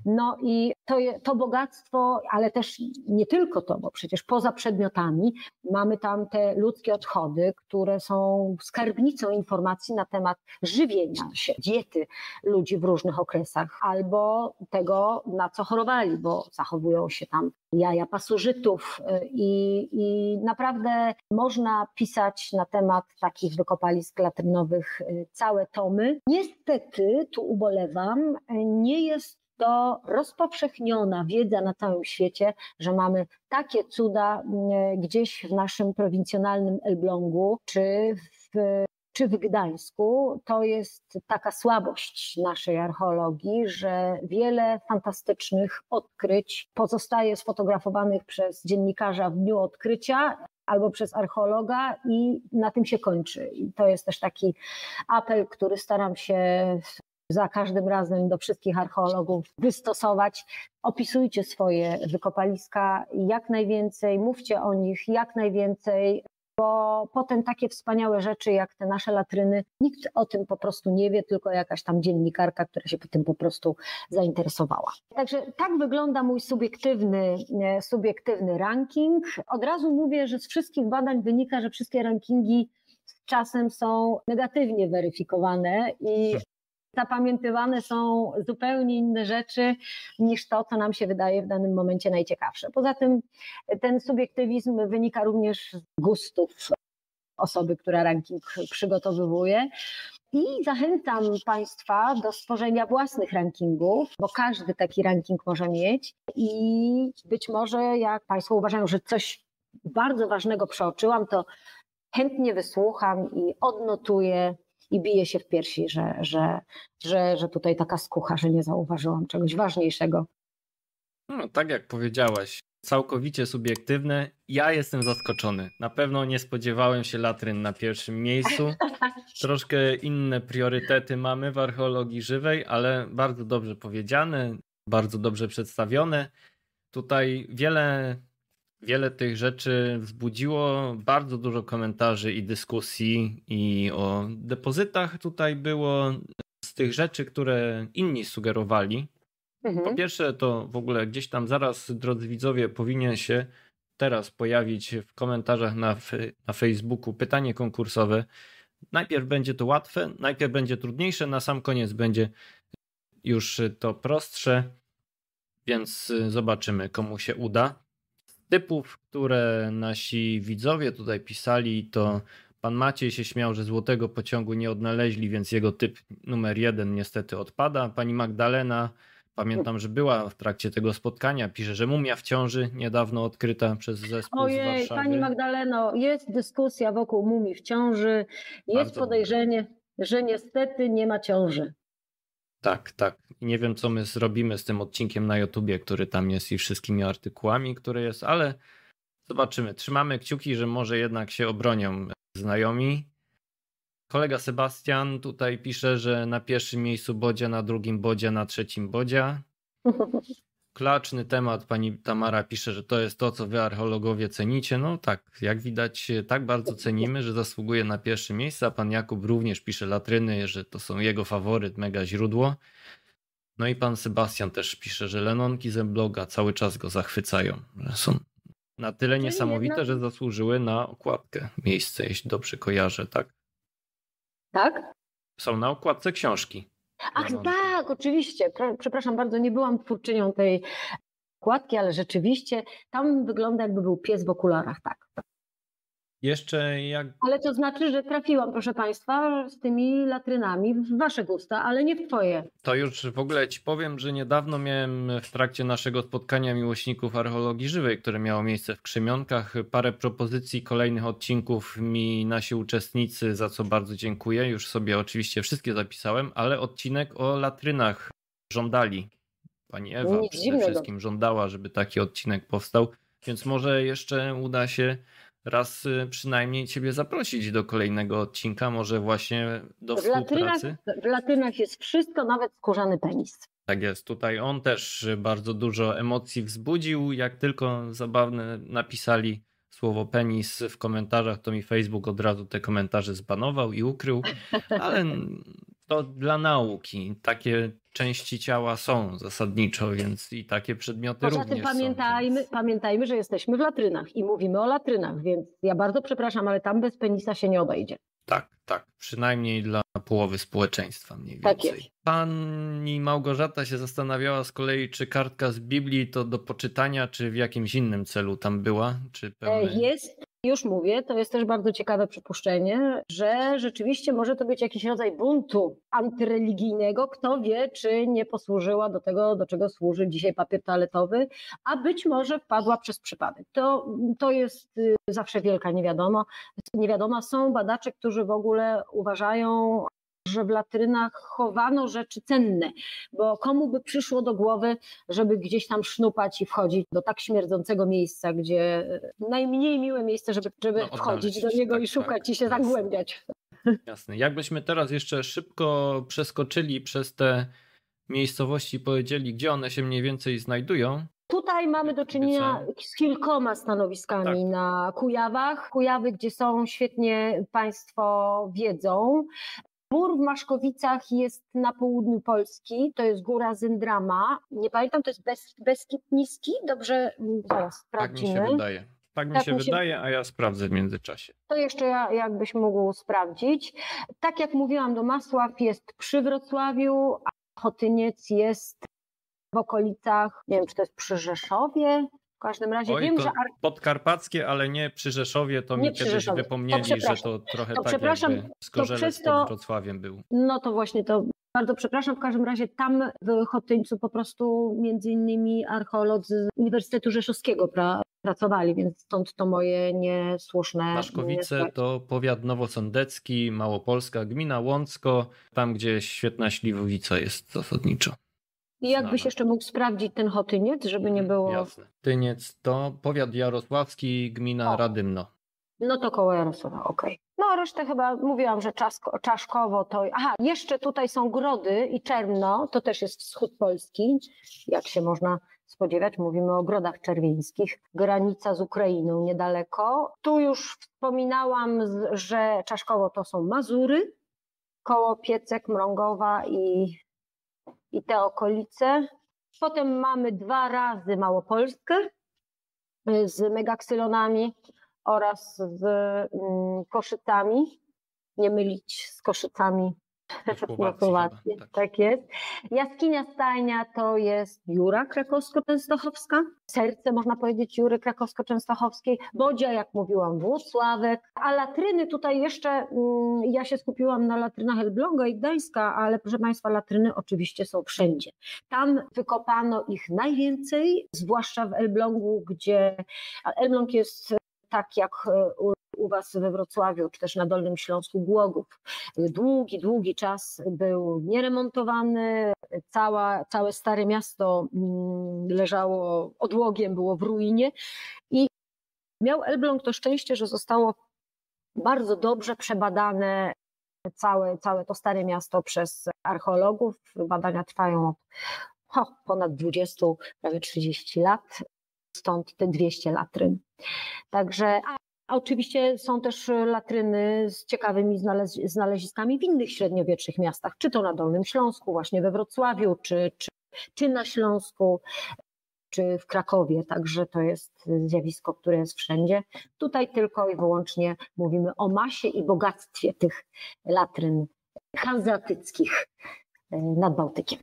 No i to, to bogactwo, ale też nie tylko to, bo przecież poza przedmiotami mamy tam te ludzkie odchody, które są skarbnicą informacji na temat żywienia się, diety ludzi w różnych okresach, albo tego, na co chorowali, bo zachowują się tam jaja pasożytów y, i, i naprawdę można pisać na temat takich wykopalisk latrynowych y, całe tomy. Niestety, tu ubolewam, nie jest to rozpowszechniona wiedza na całym świecie, że mamy takie cuda y, gdzieś w naszym prowincjonalnym Elblągu, czy w czy w Gdańsku, to jest taka słabość naszej archeologii, że wiele fantastycznych odkryć pozostaje sfotografowanych przez dziennikarza w dniu odkrycia albo przez archeologa i na tym się kończy. I to jest też taki apel, który staram się za każdym razem do wszystkich archeologów wystosować. Opisujcie swoje wykopaliska jak najwięcej, mówcie o nich jak najwięcej, bo potem takie wspaniałe rzeczy jak te nasze latryny, nikt o tym po prostu nie wie, tylko jakaś tam dziennikarka, która się tym po prostu zainteresowała. Także tak wygląda mój subiektywny, e, subiektywny ranking. Od razu mówię, że z wszystkich badań wynika, że wszystkie rankingi z czasem są negatywnie weryfikowane i zapamiętywane są zupełnie inne rzeczy niż to, co nam się wydaje w danym momencie najciekawsze. Poza tym ten subiektywizm wynika również z gustów osoby, która ranking przygotowywuje. I zachęcam Państwa do stworzenia własnych rankingów, bo każdy taki ranking może mieć. I być może, jak Państwo uważają, że coś bardzo ważnego przeoczyłam, to chętnie wysłucham i odnotuję i bije się w piersi, że, że, że, że tutaj taka skucha, że nie zauważyłam czegoś ważniejszego. No, tak jak powiedziałaś, całkowicie subiektywne. Ja jestem zaskoczony. Na pewno nie spodziewałem się latryn na pierwszym miejscu. Troszkę inne priorytety mamy w archeologii żywej, ale bardzo dobrze powiedziane, bardzo dobrze przedstawione. Tutaj wiele Wiele tych rzeczy wzbudziło bardzo dużo komentarzy i dyskusji, i o depozytach tutaj było z tych rzeczy, które inni sugerowali. Mhm. Po pierwsze, to w ogóle gdzieś tam zaraz, drodzy widzowie, powinien się teraz pojawić w komentarzach na, na Facebooku pytanie konkursowe. Najpierw będzie to łatwe, najpierw będzie trudniejsze, na sam koniec będzie już to prostsze, więc zobaczymy, komu się uda typów, które nasi widzowie tutaj pisali, to pan Maciej się śmiał, że złotego pociągu nie odnaleźli, więc jego typ numer jeden niestety odpada. Pani Magdalena, pamiętam, że była w trakcie tego spotkania, pisze, że mumia w ciąży niedawno odkryta przez zespół Ojej, z Warszawy. Pani Magdaleno, jest dyskusja wokół mumii w ciąży, jest Bardzo podejrzenie, dobrze. że niestety nie ma ciąży. Tak, tak. I nie wiem, co my zrobimy z tym odcinkiem na YouTubie, który tam jest i wszystkimi artykułami, które jest, ale zobaczymy. Trzymamy kciuki, że może jednak się obronią znajomi. Kolega Sebastian tutaj pisze, że na pierwszym miejscu Bodzia, na drugim Bodzia, na trzecim Bodzia. Klaczny temat, pani Tamara pisze, że to jest to, co wy archeologowie cenicie. No tak, jak widać, tak bardzo cenimy, że zasługuje na pierwsze miejsce, a pan Jakub również pisze latryny, że to są jego faworyt, mega źródło. No i pan Sebastian też pisze, że Lenonki ze bloga cały czas go zachwycają. Są na tyle niesamowite, że zasłużyły na okładkę miejsce, jeśli dobrze kojarzę, tak? Tak? Są na okładce książki. Ach tak, oczywiście. Przepraszam bardzo, nie byłam twórczynią tej okładki, ale rzeczywiście tam wygląda jakby był pies w okularach, tak. Jeszcze jak. Ale to znaczy, że trafiłam, proszę Państwa, z tymi latrynami w Wasze gusta, ale nie w Twoje. To już w ogóle Ci powiem, że niedawno miałem w trakcie naszego spotkania miłośników archeologii żywej, które miało miejsce w Krzemionkach, parę propozycji kolejnych odcinków mi nasi uczestnicy, za co bardzo dziękuję. Już sobie oczywiście wszystkie zapisałem, ale odcinek o latrynach żądali. Pani Ewa Nic przede wszystkim żądała, żeby taki odcinek powstał, więc może jeszcze uda się raz y, przynajmniej Ciebie zaprosić do kolejnego odcinka, może właśnie do w współpracy. Latynach, w latynach jest wszystko, nawet skórzany penis. Tak jest, tutaj on też bardzo dużo emocji wzbudził. Jak tylko zabawne napisali słowo penis w komentarzach, to mi Facebook od razu te komentarze zbanował i ukrył, ale to dla nauki. Takie części ciała są zasadniczo, więc i takie przedmioty Poza również tym pamiętajmy, są, więc... pamiętajmy, że jesteśmy w latrynach i mówimy o latrynach, więc ja bardzo przepraszam, ale tam bez penisa się nie obejdzie. Tak, tak. Przynajmniej dla połowy społeczeństwa mniej tak więcej. Tak jest. Pani Małgorzata się zastanawiała z kolei, czy kartka z Biblii to do poczytania, czy w jakimś innym celu tam była? Czy pełny... Jest już mówię, to jest też bardzo ciekawe przypuszczenie, że rzeczywiście może to być jakiś rodzaj buntu antyreligijnego. Kto wie, czy nie posłużyła do tego, do czego służy dzisiaj papier toaletowy, a być może wpadła przez przypadek. To, to jest y, zawsze wielka niewiadoma. niewiadoma. Są badacze, którzy w ogóle uważają, że w latrynach chowano rzeczy cenne, bo komu by przyszło do głowy, żeby gdzieś tam sznupać i wchodzić do tak śmierdzącego miejsca, gdzie e, najmniej miłe miejsce, żeby, żeby no, wchodzić do niego tak, i szukać tak, i się jasne. zagłębiać. Jasne. Jakbyśmy teraz jeszcze szybko przeskoczyli przez te miejscowości i powiedzieli, gdzie one się mniej więcej znajdują, Tutaj mamy do czynienia z kilkoma stanowiskami tak. na Kujawach. Kujawy, gdzie są, świetnie Państwo wiedzą. Mur w Maszkowicach jest na południu Polski, to jest góra Zyndrama. Nie pamiętam, to jest Bes Beskid Niski? Dobrze, zaraz sprawdzimy. Tak mi się wydaje. Tak mi tak się mi wydaje, a ja sprawdzę w międzyczasie. To jeszcze ja, jakbyś mógł sprawdzić. Tak jak mówiłam, do Masław jest przy Wrocławiu, a Chotyniec jest w okolicach, nie wiem, czy to jest przy Rzeszowie, w każdym razie Oj, wiem, że. Podkarpackie, ale nie przy Rzeszowie, to nie mi kiedyś wypomnieli, to że to trochę to tak jakby Skorzelec to pod Wrocławiem był. No to właśnie to. Bardzo przepraszam, w każdym razie tam w Chotyńcu po prostu między innymi archeolodzy z Uniwersytetu Rzeszowskiego pra, pracowali, więc stąd to moje niesłuszne. Maszkowice to powiat nowosądecki, Małopolska, gmina Łącko, tam gdzie świetna śliwowica jest zasadniczo. I jakbyś jeszcze mógł sprawdzić ten Chotyniec, żeby nie było... Jasne. Tyniec to powiat jarosławski, gmina o. Radymno. No to koło Jarosława, okej. Okay. No resztę chyba mówiłam, że Czasko, Czaszkowo to... Aha, jeszcze tutaj są Grody i Czerno, to też jest wschód Polski, jak się można spodziewać. Mówimy o Grodach Czerwińskich. Granica z Ukrainą niedaleko. Tu już wspominałam, że Czaszkowo to są Mazury, koło Piecek, Mrągowa i i te okolice. Potem mamy dwa razy Małopolskę y, z megaksylonami oraz z mm, Koszycami. Nie mylić z Koszycami Słowacji. Tak. tak jest. Jaskinia stajnia to jest Jura krakowsko-częstochowska, serce można powiedzieć Jury krakowsko-częstochowskiej, Bodzia, jak mówiłam, Włocławek, a latryny tutaj jeszcze, mm, ja się skupiłam na latrynach Elbląga i Gdańska, ale proszę Państwa, latryny oczywiście są wszędzie. Tam wykopano ich najwięcej, zwłaszcza w Elblągu, gdzie Elbląg jest tak jak e, u Was we Wrocławiu, czy też na Dolnym Śląsku Głogów. Długi, długi czas był nieremontowany, cała, całe Stare Miasto mm, leżało odłogiem, było w ruinie i miał Elbląg to szczęście, że zostało bardzo dobrze przebadane całe, całe to Stare Miasto przez archeologów. Badania trwają od ponad 20, prawie 30 lat stąd te 200 latryn. Także, oczywiście są też latryny z ciekawymi znaleziskami w innych średniowiecznych miastach, czy to na Dolnym Śląsku, właśnie we Wrocławiu, czy, czy, czy na Śląsku, czy w Krakowie. Także to jest zjawisko, które jest wszędzie. Tutaj tylko i wyłącznie mówimy o masie i bogactwie tych latryn hanzeatyckich e, nad Bałtykiem.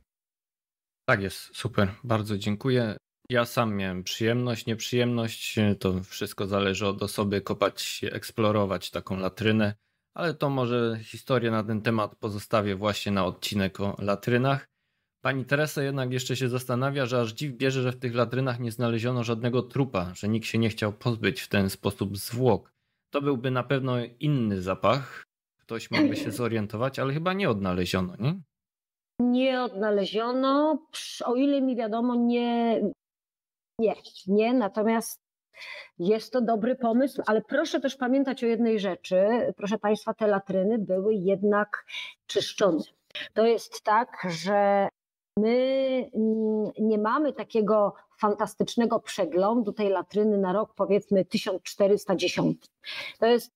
Tak jest, super, bardzo dziękuję. Ja sam miałem przyjemność, nieprzyjemność. To wszystko zależy od osoby, kopać, eksplorować taką latrynę, ale to może historię na ten temat pozostawię właśnie na odcinek o latrynach. Pani Teresa jednak jeszcze się zastanawia, że aż dziw bierze, że w tych latrynach nie znaleziono żadnego trupa, że nikt się nie chciał pozbyć w ten sposób zwłok. To byłby na pewno inny zapach. Ktoś mógłby się zorientować, ale chyba nie odnaleziono, nie? Nie odnaleziono. O ile mi wiadomo, nie, nie, nie, natomiast jest to dobry pomysł, ale proszę też pamiętać o jednej rzeczy. Proszę Państwa, te latryny były jednak czyszczone. To jest tak, że my nie mamy takiego fantastycznego przeglądu tej latryny na rok powiedzmy 1410. To jest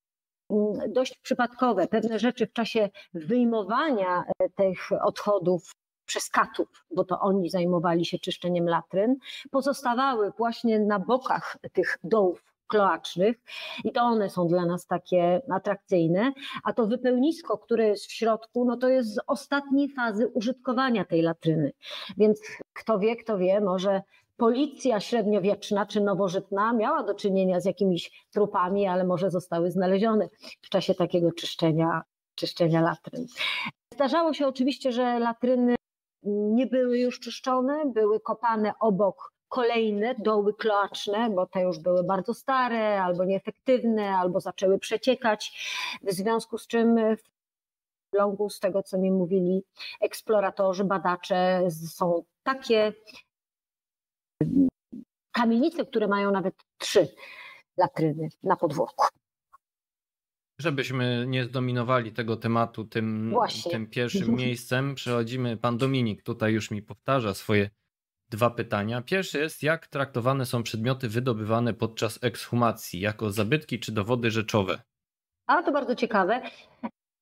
mm, dość przypadkowe. Pewne rzeczy w czasie wyjmowania e, tych odchodów przez katów, bo to oni zajmowali się czyszczeniem latryn, pozostawały właśnie na bokach tych dołów kloacznych i to one są dla nas takie atrakcyjne, a to wypełnisko, które jest w środku, no to jest z ostatniej fazy użytkowania tej latryny. Więc kto wie, kto wie, może policja średniowieczna czy nowożytna miała do czynienia z jakimiś trupami, ale może zostały znalezione w czasie takiego czyszczenia, czyszczenia latryn. Zdarzało się oczywiście, że latryny nie były już czyszczone, były kopane obok kolejne doły kloaczne, bo te już były bardzo stare, albo nieefektywne, albo zaczęły przeciekać, w związku z czym w longu, z tego co mi mówili eksploratorzy, badacze, są takie kamienice, które mają nawet trzy latryny na podwórku. Żebyśmy nie zdominowali tego tematu tym, tym pierwszym miejscem, przechodzimy. Pan Dominik tutaj już mi powtarza swoje dwa pytania. Pierwsze jest, jak traktowane są przedmioty wydobywane podczas ekshumacji, jako zabytki czy dowody rzeczowe? A to bardzo ciekawe.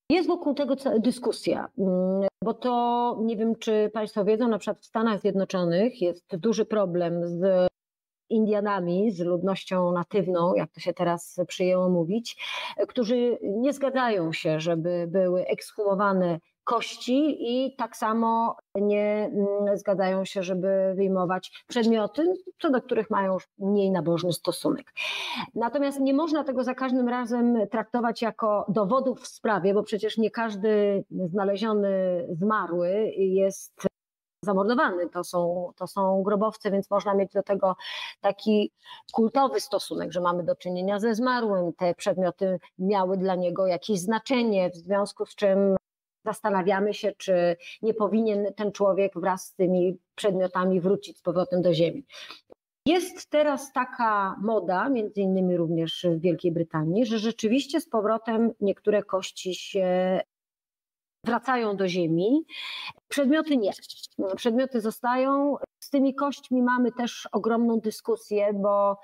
Jest wokół tego dyskusja, mm, bo to nie wiem, czy Państwo wiedzą, na przykład w Stanach Zjednoczonych jest duży problem z Indianami, z ludnością natywną, jak to się teraz przyjęło mówić, którzy nie zgadzają się, żeby były ekshumowane kości i tak samo nie mm, zgadzają się, żeby wyjmować przedmioty, co do których mają mniej nabożny stosunek. Natomiast nie można tego za każdym razem traktować jako dowodów w sprawie, bo przecież nie każdy znaleziony zmarły jest zamordowany. To są, to są grobowce, więc można mieć do tego taki kultowy stosunek, że mamy do czynienia ze zmarłym. Te przedmioty miały dla niego jakieś znaczenie, w związku z czym zastanawiamy się, czy nie powinien ten człowiek wraz z tymi przedmiotami wrócić z powrotem do Ziemi. Jest teraz taka moda, między innymi również w Wielkiej Brytanii, że rzeczywiście z powrotem niektóre kości się wracają do ziemi. Przedmioty nie. Przedmioty zostają. Z tymi kośćmi mamy też ogromną dyskusję, bo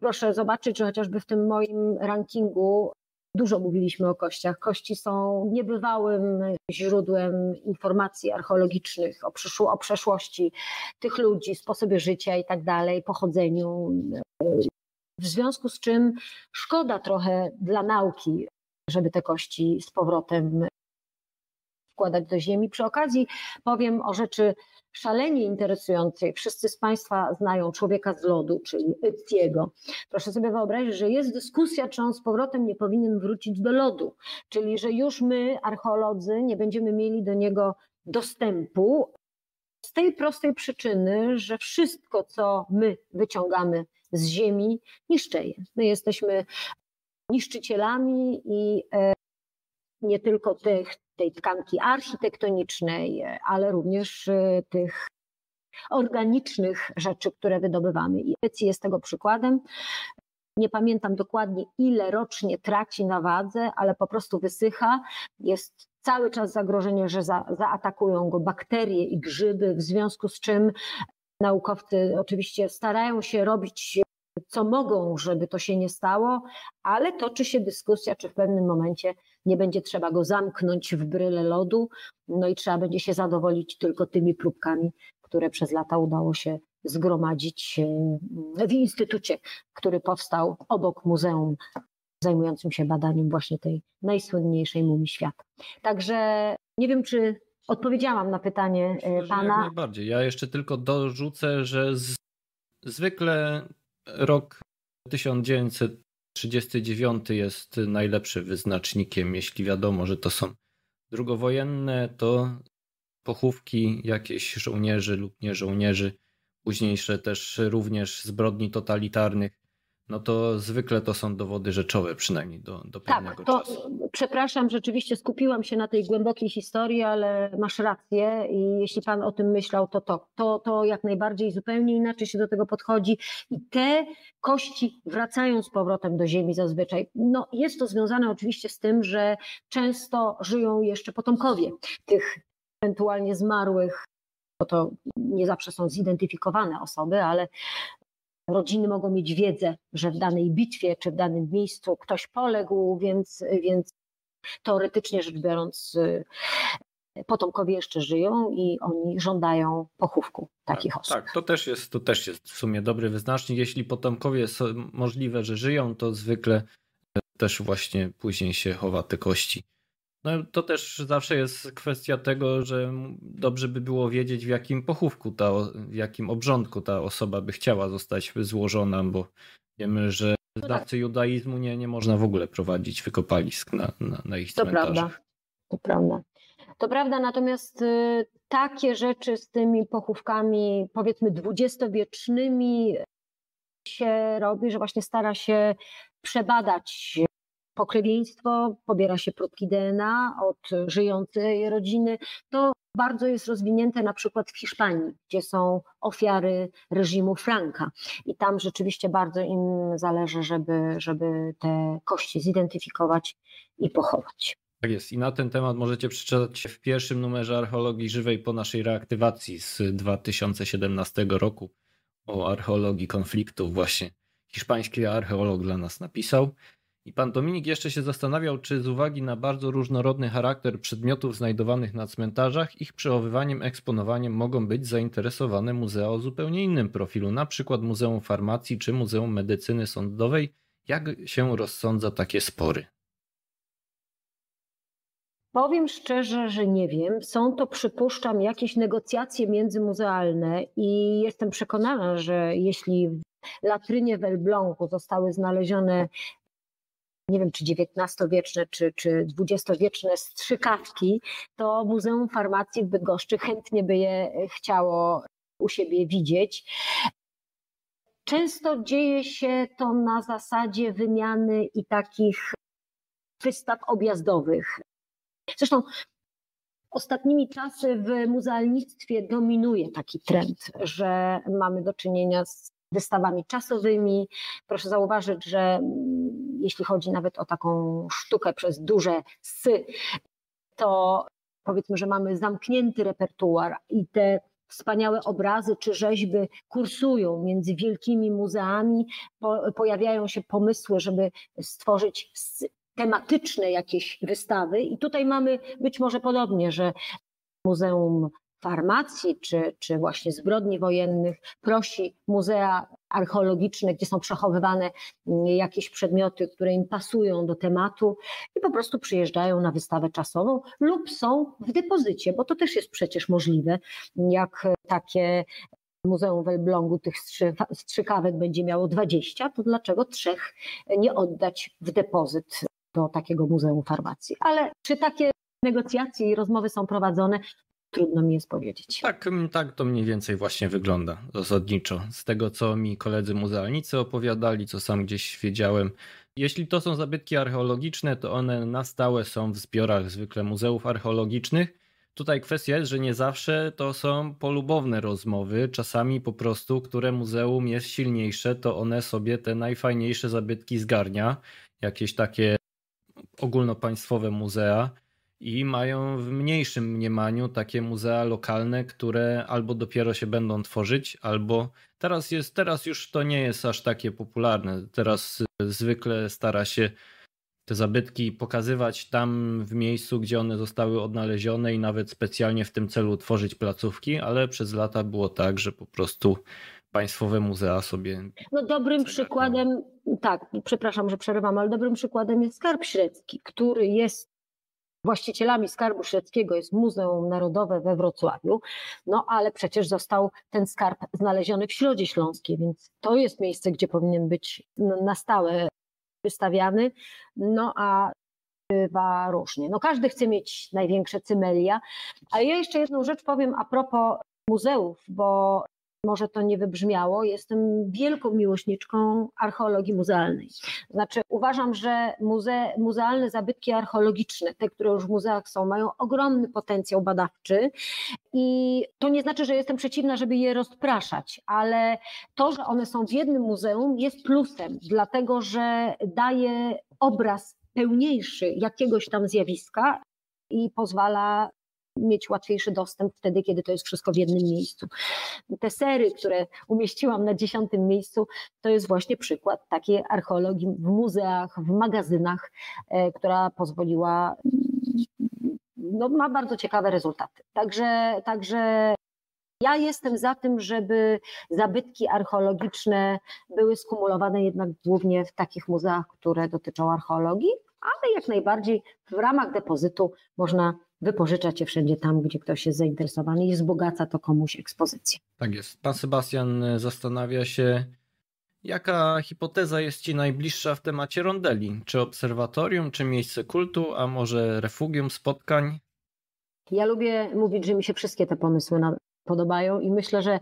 proszę zobaczyć, że chociażby w tym moim rankingu Dużo mówiliśmy o kościach. Kości są niebywałym źródłem informacji archeologicznych o, przyszło, o przeszłości tych ludzi, sposobie życia i tak dalej, pochodzeniu. W związku z czym szkoda trochę dla nauki, żeby te kości z powrotem wkładać do ziemi. Przy okazji powiem o rzeczy szalenie interesującej. Wszyscy z Państwa znają człowieka z lodu, czyli Etiego. Proszę sobie wyobrazić, że jest dyskusja, czy on z powrotem nie powinien wrócić do lodu, czyli że już my, archeolodzy, nie będziemy mieli do niego dostępu. Z tej prostej przyczyny, że wszystko, co my wyciągamy z ziemi, niszczeje. My jesteśmy niszczycielami i e, nie tylko tych, tej tkanki architektonicznej, ale również y, tych organicznych rzeczy, które wydobywamy. I jest tego przykładem. Nie pamiętam dokładnie, ile rocznie traci na wadze, ale po prostu wysycha. Jest cały czas zagrożenie, że za, zaatakują go bakterie i grzyby, w związku z czym naukowcy oczywiście starają się robić co mogą, żeby to się nie stało, ale toczy się dyskusja, czy w pewnym momencie nie będzie trzeba go zamknąć w bryle lodu, no i trzeba będzie się zadowolić tylko tymi próbkami, które przez lata udało się zgromadzić e, w instytucie, który powstał obok muzeum zajmującym się badaniem właśnie tej najsłynniejszej mumii świata. Także nie wiem, czy odpowiedziałam na pytanie e, Myślę, pana. Jak najbardziej. Ja jeszcze tylko dorzucę, że z... zwykle rok 1939 jest najlepszym wyznacznikiem, jeśli wiadomo, że to są drugowojenne, to pochówki jakieś żołnierzy lub nie żołnierzy, późniejsze też również zbrodni totalitarnych no to zwykle to są dowody rzeczowe, przynajmniej do, do tak, pewnego to, czasu. Przepraszam, rzeczywiście skupiłam się na tej głębokiej historii, ale masz rację i jeśli pan o tym myślał, to to, to, to jak najbardziej zupełnie inaczej się do tego podchodzi i te kości wracają z powrotem do ziemi zazwyczaj. No, jest to związane oczywiście z tym, że często żyją jeszcze potomkowie tych ewentualnie zmarłych bo to nie zawsze są zidentyfikowane osoby, ale rodziny mogą mieć wiedzę, że w danej bitwie czy w danym miejscu ktoś poległ, więc, więc teoretycznie rzecz biorąc, y, potomkowie jeszcze żyją i oni żądają pochówku takich tak, osób. Tak, to też, jest, to też jest w sumie dobry wyznacznik. Jeśli potomkowie są możliwe, że żyją, to zwykle też właśnie później się chowa te kości No to też zawsze jest kwestia tego, że dobrze by było wiedzieć w jakim pochówku, ta, w jakim obrządku ta osoba by chciała zostać złożona, bo wiemy, że no zdawcy tak. judaizmu nie, nie można w ogóle prowadzić wykopalisk na, na, na ich to Prawda. To prawda. To prawda, natomiast y, takie rzeczy z tymi pochówkami, powiedzmy, dwudziestowiecznymi się robi, że właśnie stara się przebadać pokrewieństwo, pobiera się próbki DNA od żyjącej rodziny. To bardzo jest rozwinięte na przykład w Hiszpanii, gdzie są ofiary reżimu Franka. I tam rzeczywiście bardzo im zależy, żeby, żeby te kości zidentyfikować i pochować. Tak jest. I na ten temat możecie przeczytać w pierwszym numerze archeologii żywej po naszej reaktywacji z 2017 roku o archeologii konfliktów. Właśnie hiszpański archeolog dla nas napisał. I pan Dominik jeszcze się zastanawiał, czy z uwagi na bardzo różnorodny charakter przedmiotów znajdowanych na cmentarzach, ich przechowywaniem, eksponowaniem mogą być zainteresowane muzea o zupełnie innym profilu, na przykład Muzeum Farmacji czy Muzeum Medycyny Sądowej. Jak się rozsądza takie spory? Powiem szczerze, że nie wiem. Są to, przypuszczam, jakieś negocjacje międzymuzealne i jestem przekonana, że jeśli w latrynie w Elblągu zostały znalezione nie wiem, czy XIX-wieczne, czy, czy XX-wieczne strzykawki, to Muzeum Farmacji w Bydgoszczy chętnie by je chciało u siebie widzieć. Często dzieje się to na zasadzie wymiany i takich wystaw objazdowych. Zresztą ostatnimi czasy w muzealnictwie dominuje taki trend, że mamy do czynienia z wystawami czasowymi. Proszę zauważyć, że mm, jeśli chodzi nawet o taką sztukę przez duże sy, to powiedzmy, że mamy zamknięty repertuar i te wspaniałe obrazy czy rzeźby kursują między wielkimi muzeami, po, pojawiają się pomysły, żeby stworzyć tematyczne jakieś wystawy i tutaj mamy być może podobnie, że Muzeum Farmacji czy, czy właśnie zbrodni wojennych prosi muzea archeologiczne, gdzie są przechowywane mm, jakieś przedmioty, które im pasują do tematu i po prostu przyjeżdżają na wystawę czasową lub są w depozycie, bo to też jest przecież możliwe, jak takie Muzeum w Elblągu tych strzykawek będzie miało 20, to dlaczego trzech nie oddać w depozyt do takiego Muzeum Farmacji? Ale czy takie negocjacje i rozmowy są prowadzone, trudno mi jest powiedzieć. Tak, tak to mniej więcej właśnie wygląda zasadniczo. Z tego, co mi koledzy muzealnicy opowiadali, co sam gdzieś wiedziałem. Jeśli to są zabytki archeologiczne, to one na stałe są w zbiorach zwykle muzeów archeologicznych. Tutaj kwestia jest, że nie zawsze to są polubowne rozmowy. Czasami po prostu, które muzeum jest silniejsze, to one sobie te najfajniejsze zabytki zgarnia. Jakieś takie ogólnopaństwowe muzea i mają w mniejszym mniemaniu takie muzea lokalne, które albo dopiero się będą tworzyć, albo teraz jest, teraz już to nie jest aż takie popularne. Teraz zwykle stara się te zabytki pokazywać tam w miejscu, gdzie one zostały odnalezione i nawet specjalnie w tym celu tworzyć placówki, ale przez lata było tak, że po prostu państwowe muzea sobie. No dobrym przykładem, tak, przepraszam, że przerywam, ale dobrym przykładem jest Skarb Średzki, który jest Właścicielami Skarbu Śledzkiego jest Muzeum Narodowe we Wrocławiu, no ale przecież został ten skarb znaleziony w Środzie Śląskiej, więc to jest miejsce, gdzie powinien być na stałe wystawiany, no a bywa różnie. No każdy chce mieć największe cymelia, ale ja jeszcze jedną rzecz powiem a propos muzeów, bo może to nie wybrzmiało, jestem wielką miłośniczką archeologii muzealnej. Znaczy, uważam, że muze, muzealne zabytki archeologiczne, te, które już w muzeach są, mają ogromny potencjał badawczy i to nie znaczy, że jestem przeciwna, żeby je rozpraszać, ale to, że one są w jednym muzeum jest plusem, dlatego że daje obraz pełniejszy jakiegoś tam zjawiska i pozwala mieć łatwiejszy dostęp wtedy, kiedy to jest wszystko w jednym miejscu. Te sery, które umieściłam na dziesiątym miejscu, to jest właśnie przykład takiej archeologii w muzeach, w magazynach, e, która pozwoliła, no, ma bardzo ciekawe rezultaty. Także, także ja jestem za tym, żeby zabytki archeologiczne były skumulowane jednak głównie w takich muzeach, które dotyczą archeologii, ale jak najbardziej w ramach depozytu można wypożyczać je wszędzie tam, gdzie ktoś jest zainteresowany i wzbogaca to komuś ekspozycję. Tak jest. Pan Sebastian zastanawia się, jaka hipoteza jest Ci najbliższa w temacie rondeli? Czy obserwatorium, czy miejsce kultu, a może refugium spotkań? Ja lubię mówić, że mi się wszystkie te pomysły podobają i myślę, że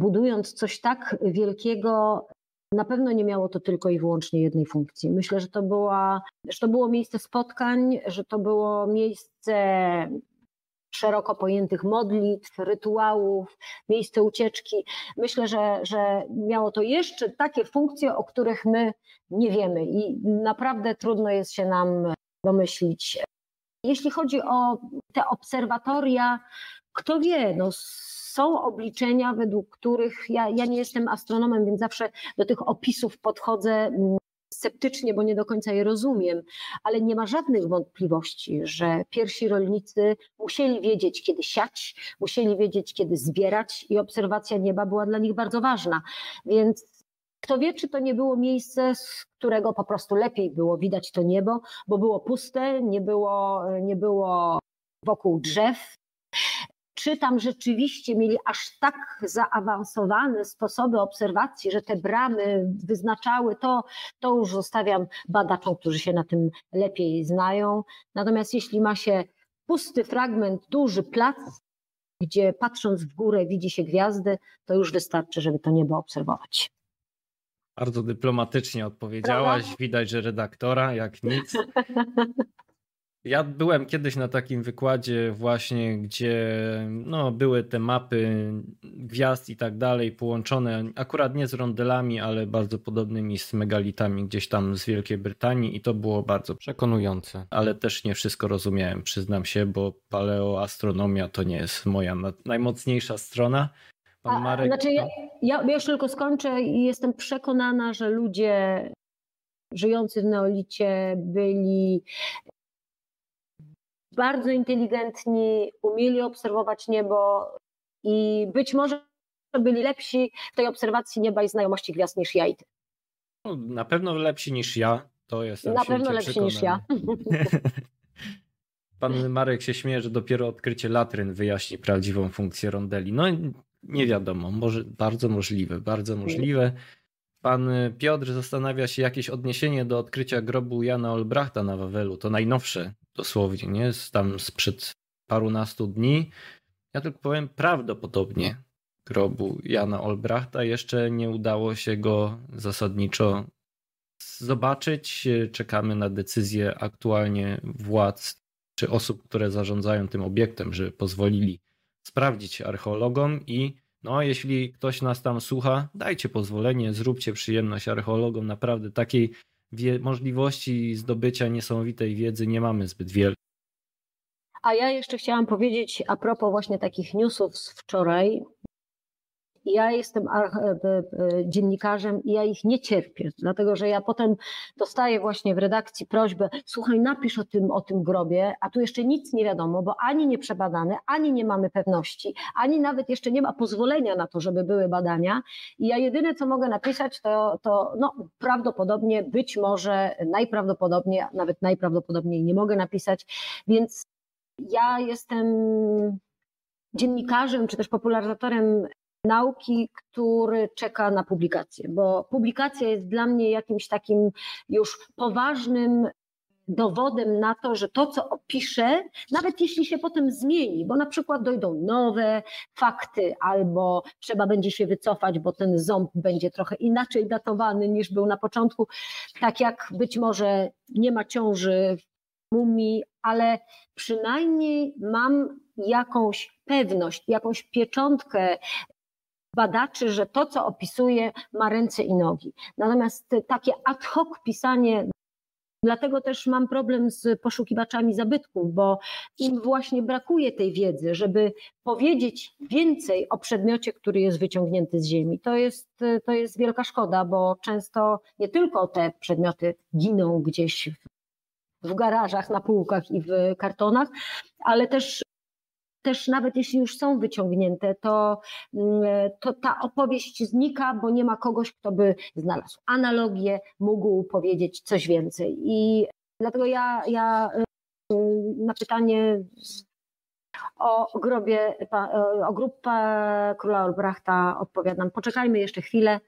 budując coś tak wielkiego, na pewno nie miało to tylko i wyłącznie jednej funkcji. Myślę, że to, była, że to było miejsce spotkań, że to było miejsce szeroko pojętych modlitw, rytuałów, miejsce ucieczki. Myślę, że, że miało to jeszcze takie funkcje, o których my nie wiemy i naprawdę trudno jest się nam domyślić. Jeśli chodzi o te obserwatoria, kto wie, no są obliczenia, według których ja, ja nie jestem astronomem, więc zawsze do tych opisów podchodzę mm, sceptycznie, bo nie do końca je rozumiem, ale nie ma żadnych wątpliwości, że pierwsi rolnicy musieli wiedzieć, kiedy siać, musieli wiedzieć, kiedy zbierać i obserwacja nieba była dla nich bardzo ważna. Więc kto wie, czy to nie było miejsce, z którego po prostu lepiej było widać to niebo, bo było puste, nie było, nie było wokół drzew, czy tam rzeczywiście mieli aż tak zaawansowane sposoby obserwacji, że te bramy wyznaczały to, to już zostawiam badaczom, którzy się na tym lepiej znają. Natomiast jeśli ma się pusty fragment, duży plac, gdzie patrząc w górę widzi się gwiazdy, to już wystarczy, żeby to niebo obserwować. Bardzo dyplomatycznie odpowiedziałaś. Prawda? Widać, że redaktora jak nic. Ja byłem kiedyś na takim wykładzie właśnie, gdzie no, były te mapy gwiazd i tak dalej połączone, akurat nie z rondelami, ale bardzo podobnymi z megalitami gdzieś tam z Wielkiej Brytanii i to było bardzo przekonujące. Ale też nie wszystko rozumiałem, przyznam się, bo paleoastronomia to nie jest moja najmocniejsza strona. Pan Marek... A, znaczy ja, ja, ja już tylko skończę i jestem przekonana, że ludzie żyjący w neolicie byli bardzo inteligentni, umieli obserwować niebo i być może byli lepsi w tej obserwacji nieba i znajomości gwiazd niż ja i ty. No, na pewno lepsi niż ja, to jestem Na pewno lepsi przekonany. niż ja. Pan Marek się śmieje, że dopiero odkrycie latryn wyjaśni prawdziwą funkcję rondeli. No nie wiadomo, może bardzo możliwe, bardzo możliwe. Pan Piotr zastanawia się jakieś odniesienie do odkrycia grobu Jana Olbrachta na Wawelu. To najnowsze dosłownie, nie? Z tam sprzed parunastu dni. Ja tylko powiem prawdopodobnie grobu Jana Olbrachta. Jeszcze nie udało się go zasadniczo zobaczyć. Czekamy na decyzję aktualnie władz czy osób, które zarządzają tym obiektem, że pozwolili sprawdzić archeologom i no, jeśli ktoś nas tam słucha, dajcie pozwolenie, zróbcie przyjemność archeologom. Naprawdę takiej możliwości zdobycia niesamowitej wiedzy nie mamy zbyt wiele. A ja jeszcze chciałam powiedzieć a propos właśnie takich newsów z wczoraj. Ja jestem e, e, dziennikarzem i ja ich nie cierpię, dlatego że ja potem dostaję właśnie w redakcji prośbę, słuchaj, napisz o tym, o tym grobie, a tu jeszcze nic nie wiadomo, bo ani nie przebadane, ani nie mamy pewności, ani nawet jeszcze nie ma pozwolenia na to, żeby były badania. I ja jedyne, co mogę napisać, to, to no, prawdopodobnie, być może, najprawdopodobniej, nawet najprawdopodobniej nie mogę napisać, więc ja jestem dziennikarzem czy też popularyzatorem nauki, który czeka na publikację, bo publikacja jest dla mnie jakimś takim już poważnym dowodem na to, że to, co opiszę, nawet jeśli się potem zmieni, bo na przykład dojdą nowe fakty, albo trzeba będzie się wycofać, bo ten ząb będzie trochę inaczej datowany niż był na początku, tak jak być może nie ma ciąży w mumii, ale przynajmniej mam jakąś pewność, jakąś pieczątkę badaczy, że to, co opisuje, ma ręce i nogi. Natomiast takie ad hoc pisanie Dlatego też mam problem z poszukiwaczami zabytków, bo im właśnie brakuje tej wiedzy, żeby powiedzieć więcej o przedmiocie, który jest wyciągnięty z ziemi. To jest, to jest wielka szkoda, bo często nie tylko te przedmioty giną gdzieś w, w garażach, na półkach i w kartonach, ale też też nawet jeśli już są wyciągnięte, to, mm, to ta opowieść znika, bo nie ma kogoś, kto by znalazł analogię, mógł powiedzieć coś więcej. I Dlatego ja, ja y, na pytanie o grobie, o grupę króla Olbrachta odpowiadam. Poczekajmy jeszcze chwilę.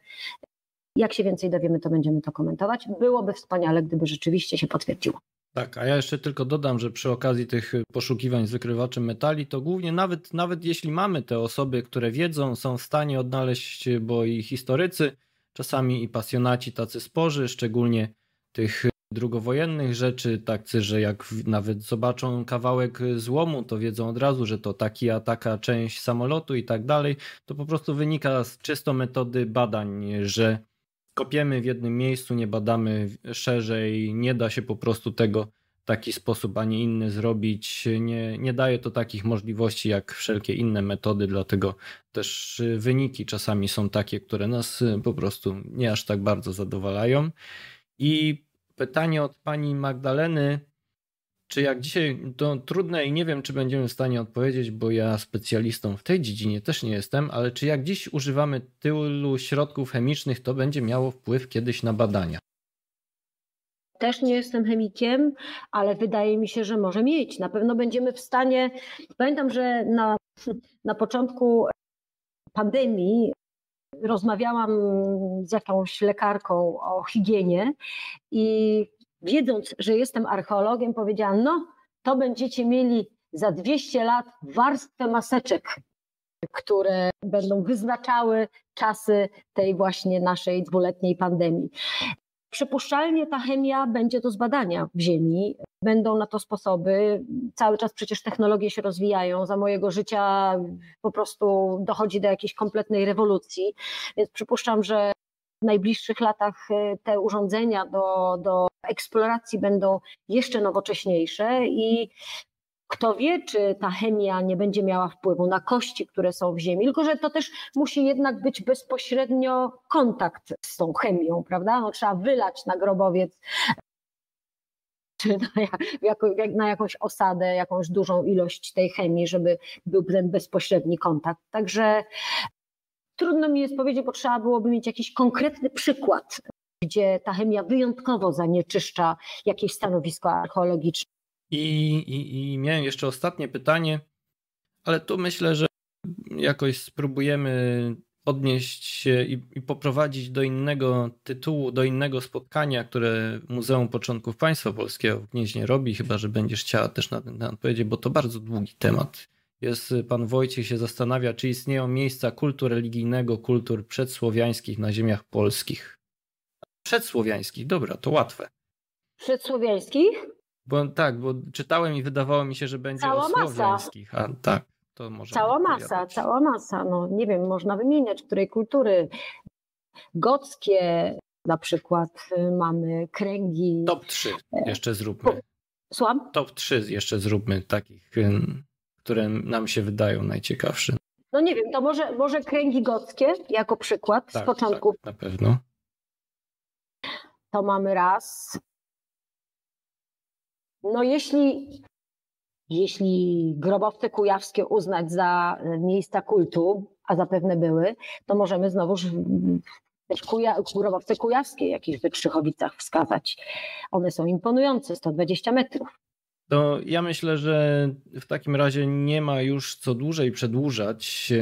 Jak się więcej dowiemy, to będziemy to komentować. Byłoby wspaniale, gdyby rzeczywiście się potwierdziło. Tak, a ja jeszcze tylko dodam, że przy okazji tych poszukiwań z wykrywaczem metali, to głównie nawet, nawet jeśli mamy te osoby, które wiedzą, są w stanie odnaleźć, bo i historycy, czasami i pasjonaci tacy sporzy, szczególnie tych drugowojennych rzeczy, tacy, że jak nawet zobaczą kawałek złomu, to wiedzą od razu, że to taki, a taka część samolotu i tak dalej. To po prostu wynika z czysto metody badań, że kopiemy w jednym miejscu, nie badamy szerzej, nie da się po prostu tego w taki sposób, a nie inny zrobić. Nie, nie daje to takich możliwości jak wszelkie inne metody, dlatego też wyniki czasami są takie, które nas po prostu nie aż tak bardzo zadowalają. I pytanie od pani Magdaleny, czy jak dzisiaj, to trudne i nie wiem, czy będziemy w stanie odpowiedzieć, bo ja specjalistą w tej dziedzinie też nie jestem, ale czy jak dziś używamy tylu środków chemicznych, to będzie miało wpływ kiedyś na badania? Też nie jestem chemikiem, ale wydaje mi się, że może mieć. Na pewno będziemy w stanie. Pamiętam, że na, na początku pandemii rozmawiałam z jakąś lekarką o higienie i wiedząc, że jestem archeologiem, powiedziałam: No, to będziecie mieli za 200 lat warstwę maseczek, które będą wyznaczały czasy tej właśnie naszej dwuletniej pandemii. Przypuszczalnie ta chemia będzie do zbadania w Ziemi. Będą na to sposoby. Cały czas przecież technologie się rozwijają. Za mojego życia po prostu dochodzi do jakiejś kompletnej rewolucji. Więc przypuszczam, że w najbliższych latach e, te urządzenia do, do eksploracji będą jeszcze nowocześniejsze i kto wie, czy ta chemia nie będzie miała wpływu na kości, które są w ziemi, tylko że to też musi jednak być bezpośrednio kontakt z tą chemią, prawda? No, trzeba wylać na grobowiec czy na, na jakąś osadę, jakąś dużą ilość tej chemii, żeby był ten bezpośredni kontakt. Także trudno mi jest powiedzieć, bo trzeba byłoby mieć jakiś konkretny przykład, gdzie ta chemia wyjątkowo zanieczyszcza jakieś stanowisko archeologiczne. I, i, I miałem jeszcze ostatnie pytanie, ale tu myślę, że jakoś spróbujemy odnieść się i, i, poprowadzić do innego tytułu, do innego spotkania, które Muzeum Początków Państwa Polskiego w Gnieźnie robi, chyba że będziesz chciała też na ten temat powiedzieć, bo to bardzo długi temat. Jest pan Wojciech się zastanawia, czy istnieją miejsca kultu religijnego, kultur przedsłowiańskich na ziemiach polskich. Przedsłowiańskich, dobra, to łatwe. Przedsłowiańskich? Bo tak, bo czytałem i wydawało mi się, że będzie cała o słowiańskich. Masa. A tak, to może. Cała masa, cała masa. No nie wiem, można wymieniać, której kultury. Gockie na przykład y, mamy kręgi. Top 3 e, jeszcze zróbmy. Słucham? Top 3 jeszcze zróbmy takich, które nam się wydają najciekawsze. No nie wiem, to może, może kręgi gockie jako przykład tak, z początków. Tak, na pewno. To mamy raz. No jeśli, jeśli grobowce kujawskie uznać za miejsca kultu, a zapewne były, to możemy znowuż też kuja, grobowce kujawskie jakieś w Wykrzychowicach wskazać. One są imponujące, 120 metrów. To ja myślę, że w takim razie nie ma już co dłużej przedłużać.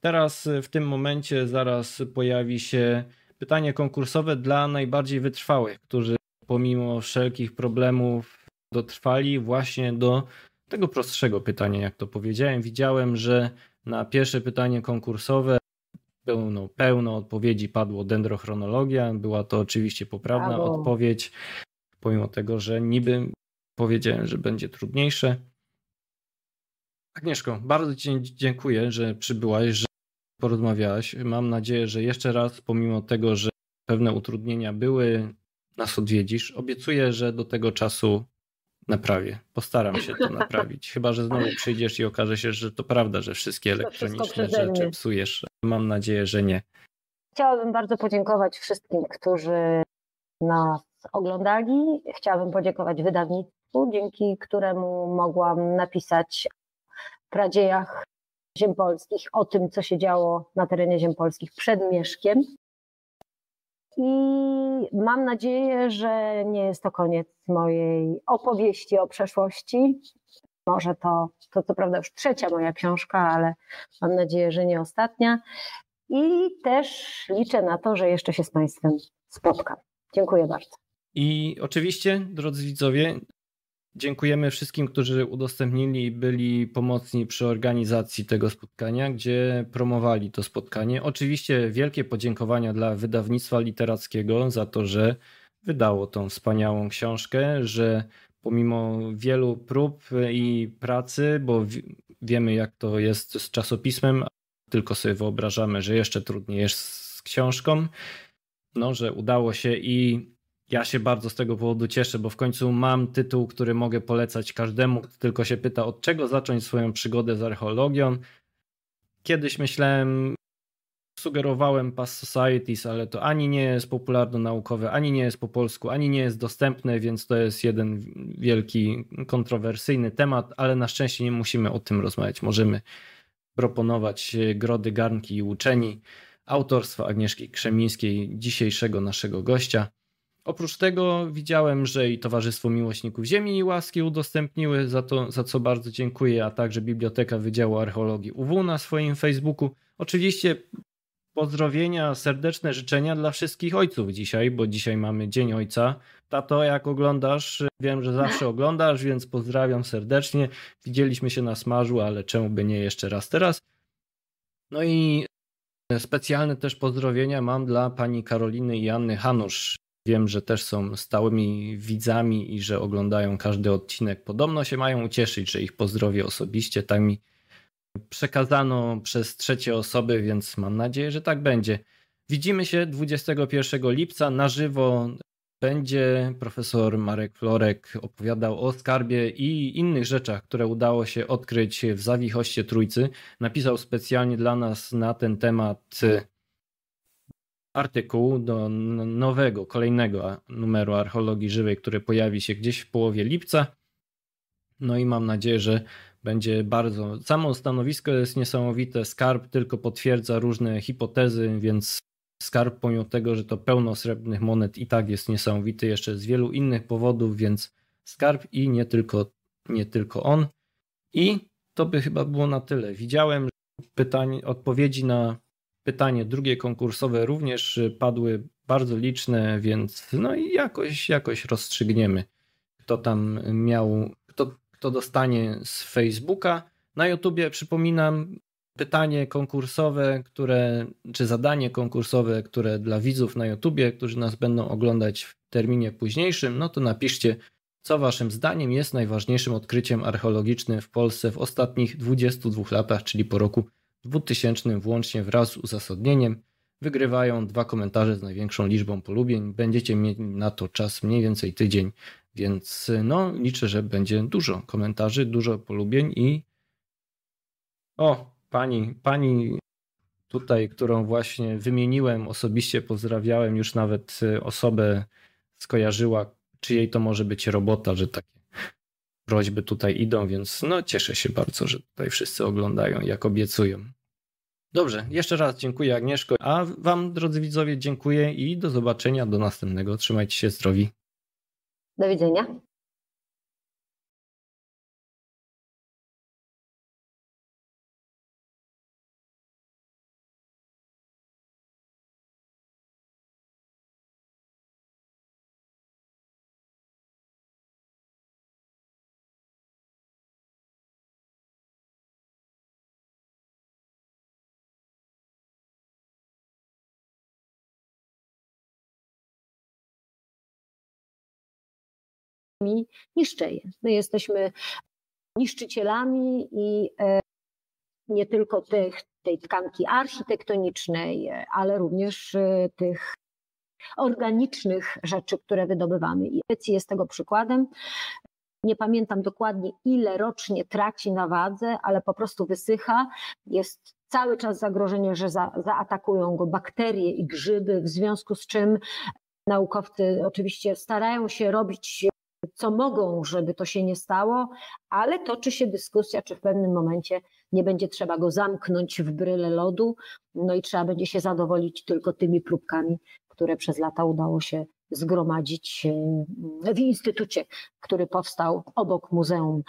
Teraz w tym momencie zaraz pojawi się pytanie konkursowe dla najbardziej wytrwałych, którzy pomimo wszelkich problemów dotrwali właśnie do tego prostszego pytania, jak to powiedziałem. Widziałem, że na pierwsze pytanie konkursowe pełno, pełno odpowiedzi padło dendrochronologia. Była to oczywiście poprawna Brawo. odpowiedź, pomimo tego, że niby powiedziałem, że będzie trudniejsze. Agnieszko, bardzo Ci dziękuję, że przybyłaś, że porozmawiałaś. Mam nadzieję, że jeszcze raz, pomimo tego, że pewne utrudnienia były, nas odwiedzisz. Obiecuję, że do tego czasu Naprawię. Postaram się to naprawić. Chyba, że znowu przyjdziesz i okaże się, że to prawda, że wszystkie elektroniczne rzeczy psujesz. Mam nadzieję, że nie. Chciałabym bardzo podziękować wszystkim, którzy nas oglądali. Chciałabym podziękować wydawnictwu, dzięki któremu mogłam napisać w pradziejach ziem polskich o tym, co się działo na terenie ziem polskich przed Mieszkiem. I mam nadzieję, że nie jest to koniec mojej opowieści o przeszłości. Może to, to co prawda już trzecia moja książka, ale mam nadzieję, że nie ostatnia. I też liczę na to, że jeszcze się z Państwem spotkam. Dziękuję bardzo. I oczywiście, drodzy widzowie, dziękujemy wszystkim, którzy udostępnili i byli pomocni przy organizacji tego spotkania, gdzie promowali to spotkanie. Oczywiście wielkie podziękowania dla wydawnictwa literackiego za to, że wydało tą wspaniałą książkę, że pomimo wielu prób i pracy, bo wiemy jak to jest z czasopismem, tylko sobie wyobrażamy, że jeszcze trudniej jest z książką, no, że udało się i ja się bardzo z tego powodu cieszę, bo w końcu mam tytuł, który mogę polecać każdemu, kto tylko się pyta, od czego zacząć swoją przygodę z archeologią. Kiedyś myślałem, sugerowałem Past Societies, ale to ani nie jest popularno-naukowe, ani nie jest po polsku, ani nie jest dostępne, więc to jest jeden wielki, kontrowersyjny temat, ale na szczęście nie musimy o tym rozmawiać. Możemy proponować grody, garnki i uczeni autorstwa Agnieszki Krzemińskiej, dzisiejszego naszego gościa. Oprócz tego widziałem, że i Towarzystwo Miłośników Ziemi i Łaski udostępniły, za, to, za co bardzo dziękuję, a także Biblioteka Wydziału Archeologii UW na swoim Facebooku. Oczywiście pozdrowienia, serdeczne życzenia dla wszystkich ojców dzisiaj, bo dzisiaj mamy Dzień Ojca. Tato, jak oglądasz, wiem, że zawsze oglądasz, więc pozdrawiam serdecznie. Widzieliśmy się na smażu, ale czemu by nie jeszcze raz teraz. No i specjalne też pozdrowienia mam dla pani Karoliny i Anny Hanusz. Wiem, że też są stałymi widzami i że oglądają każdy odcinek. Podobno się mają ucieszyć, że ich pozdrowię osobiście. Tak mi przekazano przez trzecie osoby, więc mam nadzieję, że tak będzie. Widzimy się 21 lipca na żywo. Będzie profesor Marek Florek opowiadał o skarbie i innych rzeczach, które udało się odkryć w Zawichoście Trójcy. Napisał specjalnie dla nas na ten temat artykuł do nowego, kolejnego numeru archeologii żywej, który pojawi się gdzieś w połowie lipca. No i mam nadzieję, że będzie bardzo. Samo stanowisko jest niesamowite. Skarb tylko potwierdza różne hipotezy, więc skarb, pomimo tego, że to pełno srebrnych monet, i tak jest niesamowity jeszcze z wielu innych powodów, więc skarb i nie tylko, nie tylko on. I to by chyba było na tyle. Widziałem pytań, odpowiedzi na pytanie drugie konkursowe również padły bardzo liczne, więc no i jakoś, jakoś rozstrzygniemy, kto tam miał, kto, kto dostanie z Facebooka. Na YouTubie przypominam pytanie konkursowe, które, czy zadanie konkursowe, które dla widzów na YouTubie, którzy nas będą oglądać w terminie późniejszym, no to napiszcie, co waszym zdaniem jest najważniejszym odkryciem archeologicznym w Polsce w ostatnich 22 latach, czyli po roku 2000 włącznie wraz z uzasadnieniem. Wygrywają dwa komentarze z największą liczbą polubień. Będziecie mieli na to czas mniej więcej tydzień, więc no liczę, że będzie dużo komentarzy, dużo polubień i o, pani, pani tutaj, którą właśnie wymieniłem, osobiście pozdrawiałem, już nawet osobę skojarzyła, czyjej to może być robota, że takie prośby tutaj idą, więc no cieszę się bardzo, że tutaj wszyscy oglądają, jak obiecują. Dobrze, jeszcze raz dziękuję Agnieszko, a wam drodzy widzowie dziękuję i do zobaczenia, do następnego. Trzymajcie się zdrowi. Do widzenia. Niszczy je. My jesteśmy niszczycielami i e, nie tylko tych, tej tkanki architektonicznej, ale również e, tych organicznych rzeczy, które wydobywamy. I jest tego przykładem. Nie pamiętam dokładnie, ile rocznie traci na wadze, ale po prostu wysycha. Jest cały czas zagrożenie, że za, zaatakują go bakterie i grzyby, w związku z czym naukowcy oczywiście starają się robić co mogą, żeby to się nie stało, ale toczy się dyskusja, czy w pewnym momencie nie będzie trzeba go zamknąć w bryle lodu, no i trzeba będzie się zadowolić tylko tymi próbkami, które przez lata udało się zgromadzić w instytucie, który powstał obok muzeum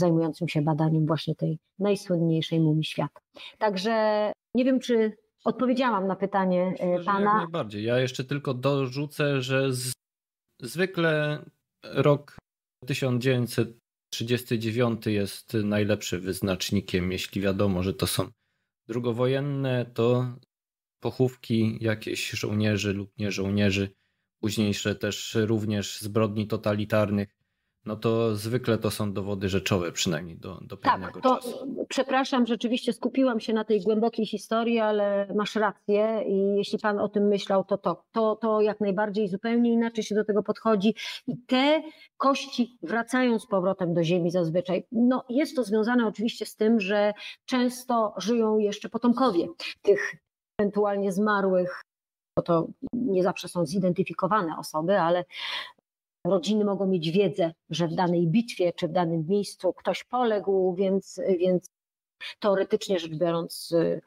zajmującym się badaniem właśnie tej najsłynniejszej mumii świata. Także nie wiem, czy odpowiedziałam na pytanie Myślę, pana. Jak najbardziej. Ja jeszcze tylko dorzucę, że z... zwykle rok 1939 jest najlepszym wyznacznikiem, jeśli wiadomo, że to są drugowojenne, to pochówki jakieś żołnierzy lub nie żołnierzy, późniejsze też również zbrodni totalitarnych no to zwykle to są dowody rzeczowe, przynajmniej do, do tak, pewnego to, czasu. Przepraszam, rzeczywiście skupiłam się na tej głębokiej historii, ale masz rację i jeśli pan o tym myślał, to to, to, to jak najbardziej zupełnie inaczej się do tego podchodzi i te kości wracają z powrotem do ziemi zazwyczaj. No, jest to związane oczywiście z tym, że często żyją jeszcze potomkowie tych ewentualnie zmarłych bo to nie zawsze są zidentyfikowane osoby, ale rodziny mogą mieć wiedzę, że w danej bitwie czy w danym miejscu ktoś poległ, więc, więc teoretycznie rzecz biorąc, y,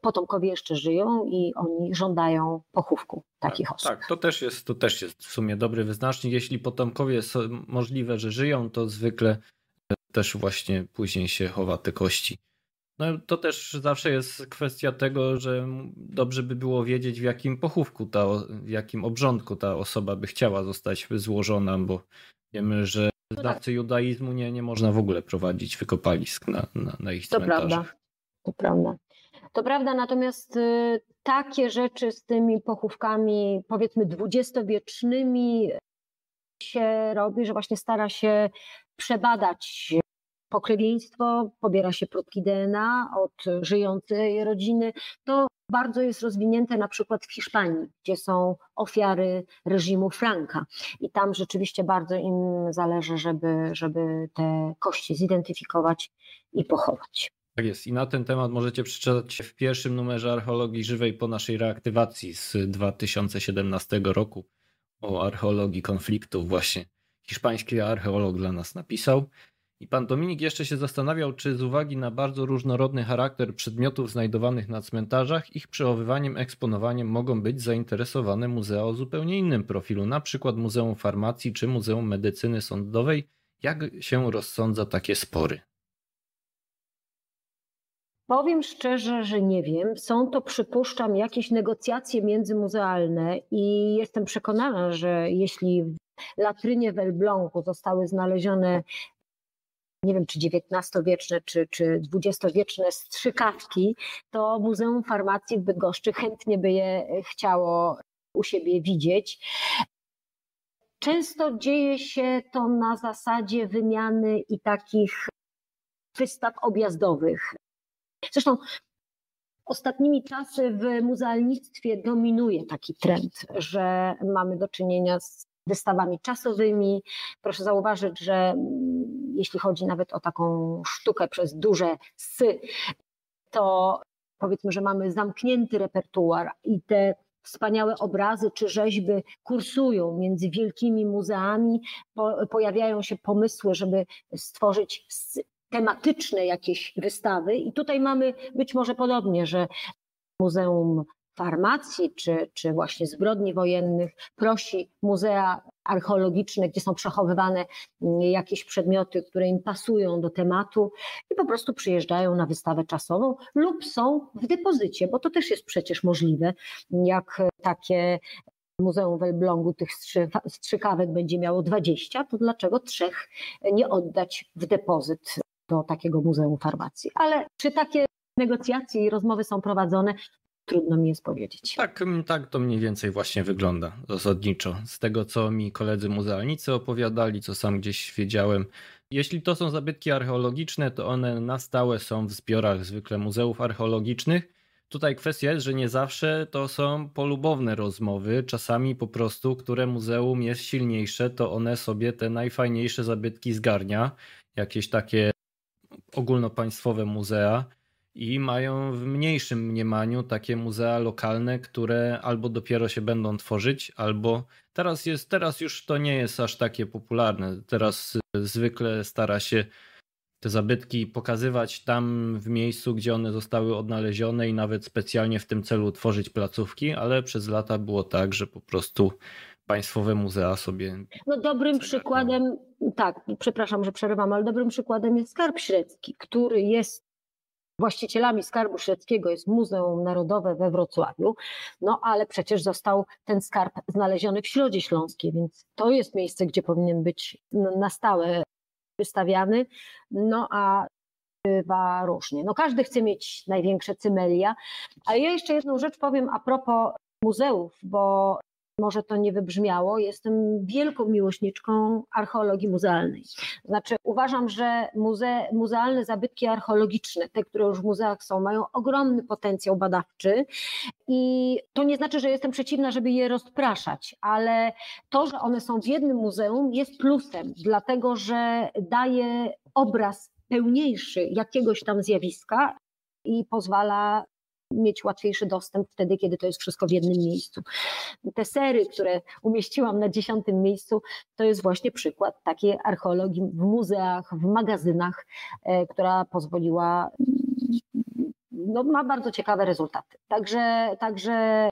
potomkowie jeszcze żyją i oni żądają pochówku takich tak, osób. Tak, to też, jest, to też jest w sumie dobry wyznacznik. Jeśli potomkowie są możliwe, że żyją, to zwykle też właśnie później się chowa te kości. No to też zawsze jest kwestia tego, że dobrze by było wiedzieć w jakim pochówku, ta, w jakim obrządku ta osoba by chciała zostać złożona, bo wiemy, że no tak. znawcy judaizmu nie, nie można w ogóle prowadzić wykopalisk na, na, na ich cmentarzach. To prawda, to prawda. To prawda, natomiast y, takie rzeczy z tymi pochówkami, powiedzmy dwudziestowiecznymi się robi, że właśnie stara się przebadać pokrewieństwo, pobiera się próbki DNA od żyjącej rodziny. To bardzo jest rozwinięte na przykład w Hiszpanii, gdzie są ofiary reżimu Franka. I tam rzeczywiście bardzo im zależy, żeby, żeby te kości zidentyfikować i pochować. Tak jest. I na ten temat możecie przeczytać w pierwszym numerze archeologii żywej po naszej reaktywacji z 2017 roku o archeologii konfliktów. Właśnie hiszpański archeolog dla nas napisał. I pan Dominik jeszcze się zastanawiał, czy z uwagi na bardzo różnorodny charakter przedmiotów znajdowanych na cmentarzach, ich przechowywaniem, eksponowaniem mogą być zainteresowane muzea o zupełnie innym profilu, na przykład Muzeum Farmacji czy Muzeum Medycyny Sądowej. Jak się rozsądza takie spory? Powiem szczerze, że nie wiem. Są to, przypuszczam, jakieś negocjacje międzymuzealne i jestem przekonana, że jeśli w latrynie w Elblągu zostały znalezione nie wiem, czy XIX-wieczne, czy, czy XX-wieczne strzykawki, to Muzeum Farmacji w Bydgoszczy chętnie by je chciało u siebie widzieć. Często dzieje się to na zasadzie wymiany i takich wystaw objazdowych. Zresztą ostatnimi czasy w muzealnictwie dominuje taki trend, że mamy do czynienia z wystawami czasowymi. Proszę zauważyć, że mm, jeśli chodzi nawet o taką sztukę przez duże sy, to powiedzmy, że mamy zamknięty repertuar i te wspaniałe obrazy czy rzeźby kursują między wielkimi muzeami, po, pojawiają się pomysły, żeby stworzyć tematyczne jakieś wystawy i tutaj mamy być może podobnie, że Muzeum farmacji czy, czy właśnie zbrodni wojennych prosi muzea archeologiczne, gdzie są przechowywane mm, jakieś przedmioty, które im pasują do tematu i po prostu przyjeżdżają na wystawę czasową lub są w depozycie, bo to też jest przecież możliwe, jak takie Muzeum w Elblągu tych strzykawek będzie miało 20, to dlaczego trzech nie oddać w depozyt do takiego Muzeum Farmacji? Ale czy takie negocjacje i rozmowy są prowadzone, trudno mi jest powiedzieć. Tak, tak to mniej więcej właśnie wygląda zasadniczo. Z tego, co mi koledzy muzealnicy opowiadali, co sam gdzieś wiedziałem. Jeśli to są zabytki archeologiczne, to one na stałe są w zbiorach zwykle muzeów archeologicznych. Tutaj kwestia jest, że nie zawsze to są polubowne rozmowy. Czasami po prostu, które muzeum jest silniejsze, to one sobie te najfajniejsze zabytki zgarnia. Jakieś takie ogólnopaństwowe muzea i mają w mniejszym mniemaniu takie muzea lokalne, które albo dopiero się będą tworzyć, albo teraz jest, teraz już to nie jest aż takie popularne. Teraz zwykle stara się te zabytki pokazywać tam w miejscu, gdzie one zostały odnalezione i nawet specjalnie w tym celu tworzyć placówki, ale przez lata było tak, że po prostu państwowe muzea sobie. No dobrym przykładem, tak, przepraszam, że przerywam, ale dobrym przykładem jest Skarb Średzki, który jest właścicielami Skarbu Średzkiego jest Muzeum Narodowe we Wrocławiu, no ale przecież został ten skarb znaleziony w Środzie Śląskiej, więc to jest miejsce, gdzie powinien być na stałe wystawiany, no a bywa różnie. No każdy chce mieć największe cymelia, ale ja jeszcze jedną rzecz powiem a propos muzeów, bo może to nie wybrzmiało, jestem wielką miłośniczką archeologii muzealnej. Znaczy uważam, że muze, muzealne zabytki archeologiczne, te, które już w muzeach są, mają ogromny potencjał badawczy i to nie znaczy, że jestem przeciwna, żeby je rozpraszać, ale to, że one są w jednym muzeum jest plusem, dlatego że daje obraz pełniejszy jakiegoś tam zjawiska i pozwala mieć łatwiejszy dostęp wtedy, kiedy to jest wszystko w jednym miejscu. Te sery, które umieściłam na dziesiątym miejscu, to jest właśnie przykład takiej archeologii w muzeach, w magazynach, e, która pozwoliła, no, ma bardzo ciekawe rezultaty. Także, także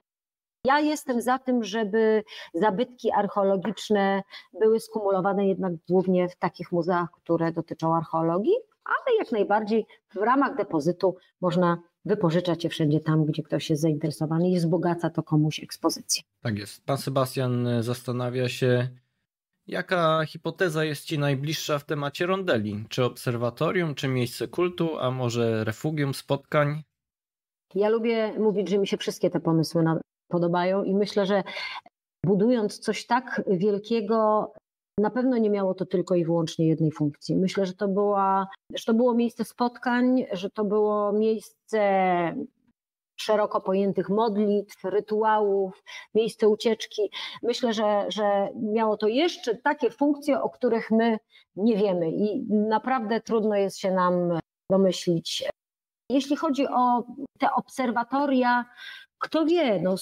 ja jestem za tym, żeby zabytki archeologiczne były skumulowane jednak głównie w takich muzeach, które dotyczą archeologii, ale jak najbardziej w ramach depozytu można wypożyczać je wszędzie tam, gdzie ktoś jest zainteresowany i wzbogaca to komuś ekspozycję. Tak jest. Pan Sebastian zastanawia się, jaka hipoteza jest Ci najbliższa w temacie rondeli? Czy obserwatorium, czy miejsce kultu, a może refugium spotkań? Ja lubię mówić, że mi się wszystkie te pomysły podobają i myślę, że budując coś tak wielkiego, na pewno nie miało to tylko i wyłącznie jednej funkcji. Myślę, że to, była, że to było miejsce spotkań, że to było miejsce szeroko pojętych modlitw, rytuałów, miejsce ucieczki. Myślę, że, że miało to jeszcze takie funkcje, o których my nie wiemy i naprawdę trudno jest się nam domyślić. Jeśli chodzi o te obserwatoria, kto wie, no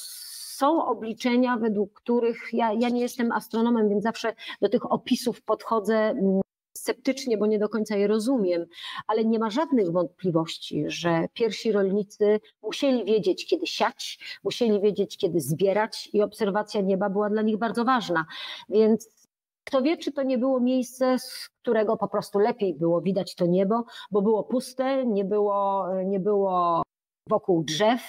są obliczenia, według których ja, ja nie jestem astronomem, więc zawsze do tych opisów podchodzę mm, sceptycznie, bo nie do końca je rozumiem, ale nie ma żadnych wątpliwości, że pierwsi rolnicy musieli wiedzieć, kiedy siać, musieli wiedzieć, kiedy zbierać i obserwacja nieba była dla nich bardzo ważna. Więc kto wie, czy to nie było miejsce, z którego po prostu lepiej było widać to niebo, bo było puste, nie było, nie było wokół drzew,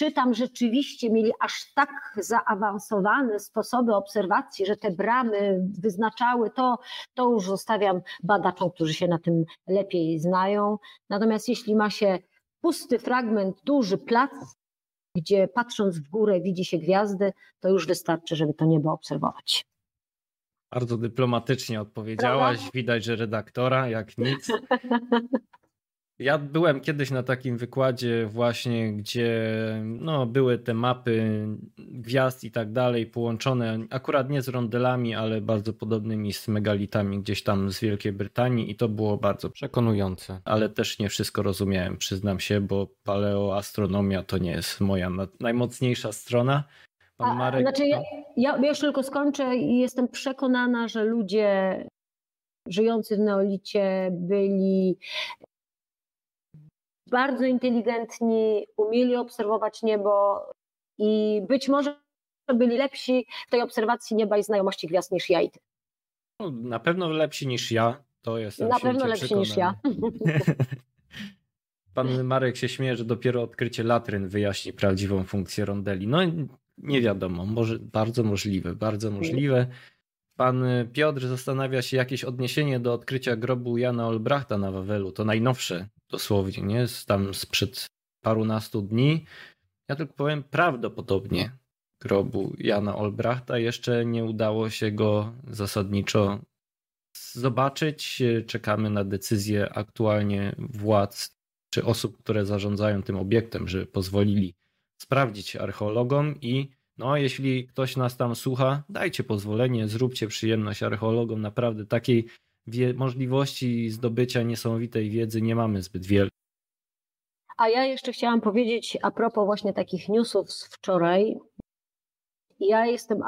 czy tam rzeczywiście mieli aż tak zaawansowane sposoby obserwacji, że te bramy wyznaczały to, to już zostawiam badaczom, którzy się na tym lepiej znają. Natomiast jeśli ma się pusty fragment, duży plac, gdzie patrząc w górę widzi się gwiazdy, to już wystarczy, żeby to niebo obserwować. Bardzo dyplomatycznie odpowiedziałaś. Widać, że redaktora jak nic. Ja byłem kiedyś na takim wykładzie właśnie, gdzie no, były te mapy gwiazd i tak dalej połączone, akurat nie z rondelami, ale bardzo podobnymi z megalitami gdzieś tam z Wielkiej Brytanii i to było bardzo przekonujące. Ale też nie wszystko rozumiałem, przyznam się, bo paleoastronomia to nie jest moja najmocniejsza strona. Pan Marek... A, znaczy ja, ja, ja już tylko skończę i jestem przekonana, że ludzie żyjący w neolicie byli bardzo inteligentni, umieli obserwować niebo i być może byli lepsi w tej obserwacji nieba i znajomości gwiazd niż ja i ty. No, na pewno lepsi niż ja, to jestem Na pewno lepsi przekonany. niż ja. Pan Marek się śmieje, że dopiero odkrycie latryn wyjaśni prawdziwą funkcję rondeli. No nie wiadomo, może bardzo możliwe, bardzo możliwe. Pan Piotr zastanawia się jakieś odniesienie do odkrycia grobu Jana Olbrachta na Wawelu. To najnowsze dosłownie, nie? Tam sprzed parunastu dni. Ja tylko powiem prawdopodobnie grobu Jana Olbrachta. Jeszcze nie udało się go zasadniczo zobaczyć. Czekamy na decyzję aktualnie władz czy osób, które zarządzają tym obiektem, że pozwolili sprawdzić archeologom i no, jeśli ktoś nas tam słucha, dajcie pozwolenie, zróbcie przyjemność archeologom. Naprawdę takiej możliwości zdobycia niesamowitej wiedzy nie mamy zbyt wiele. A ja jeszcze chciałam powiedzieć a propos właśnie takich newsów z wczoraj. Ja jestem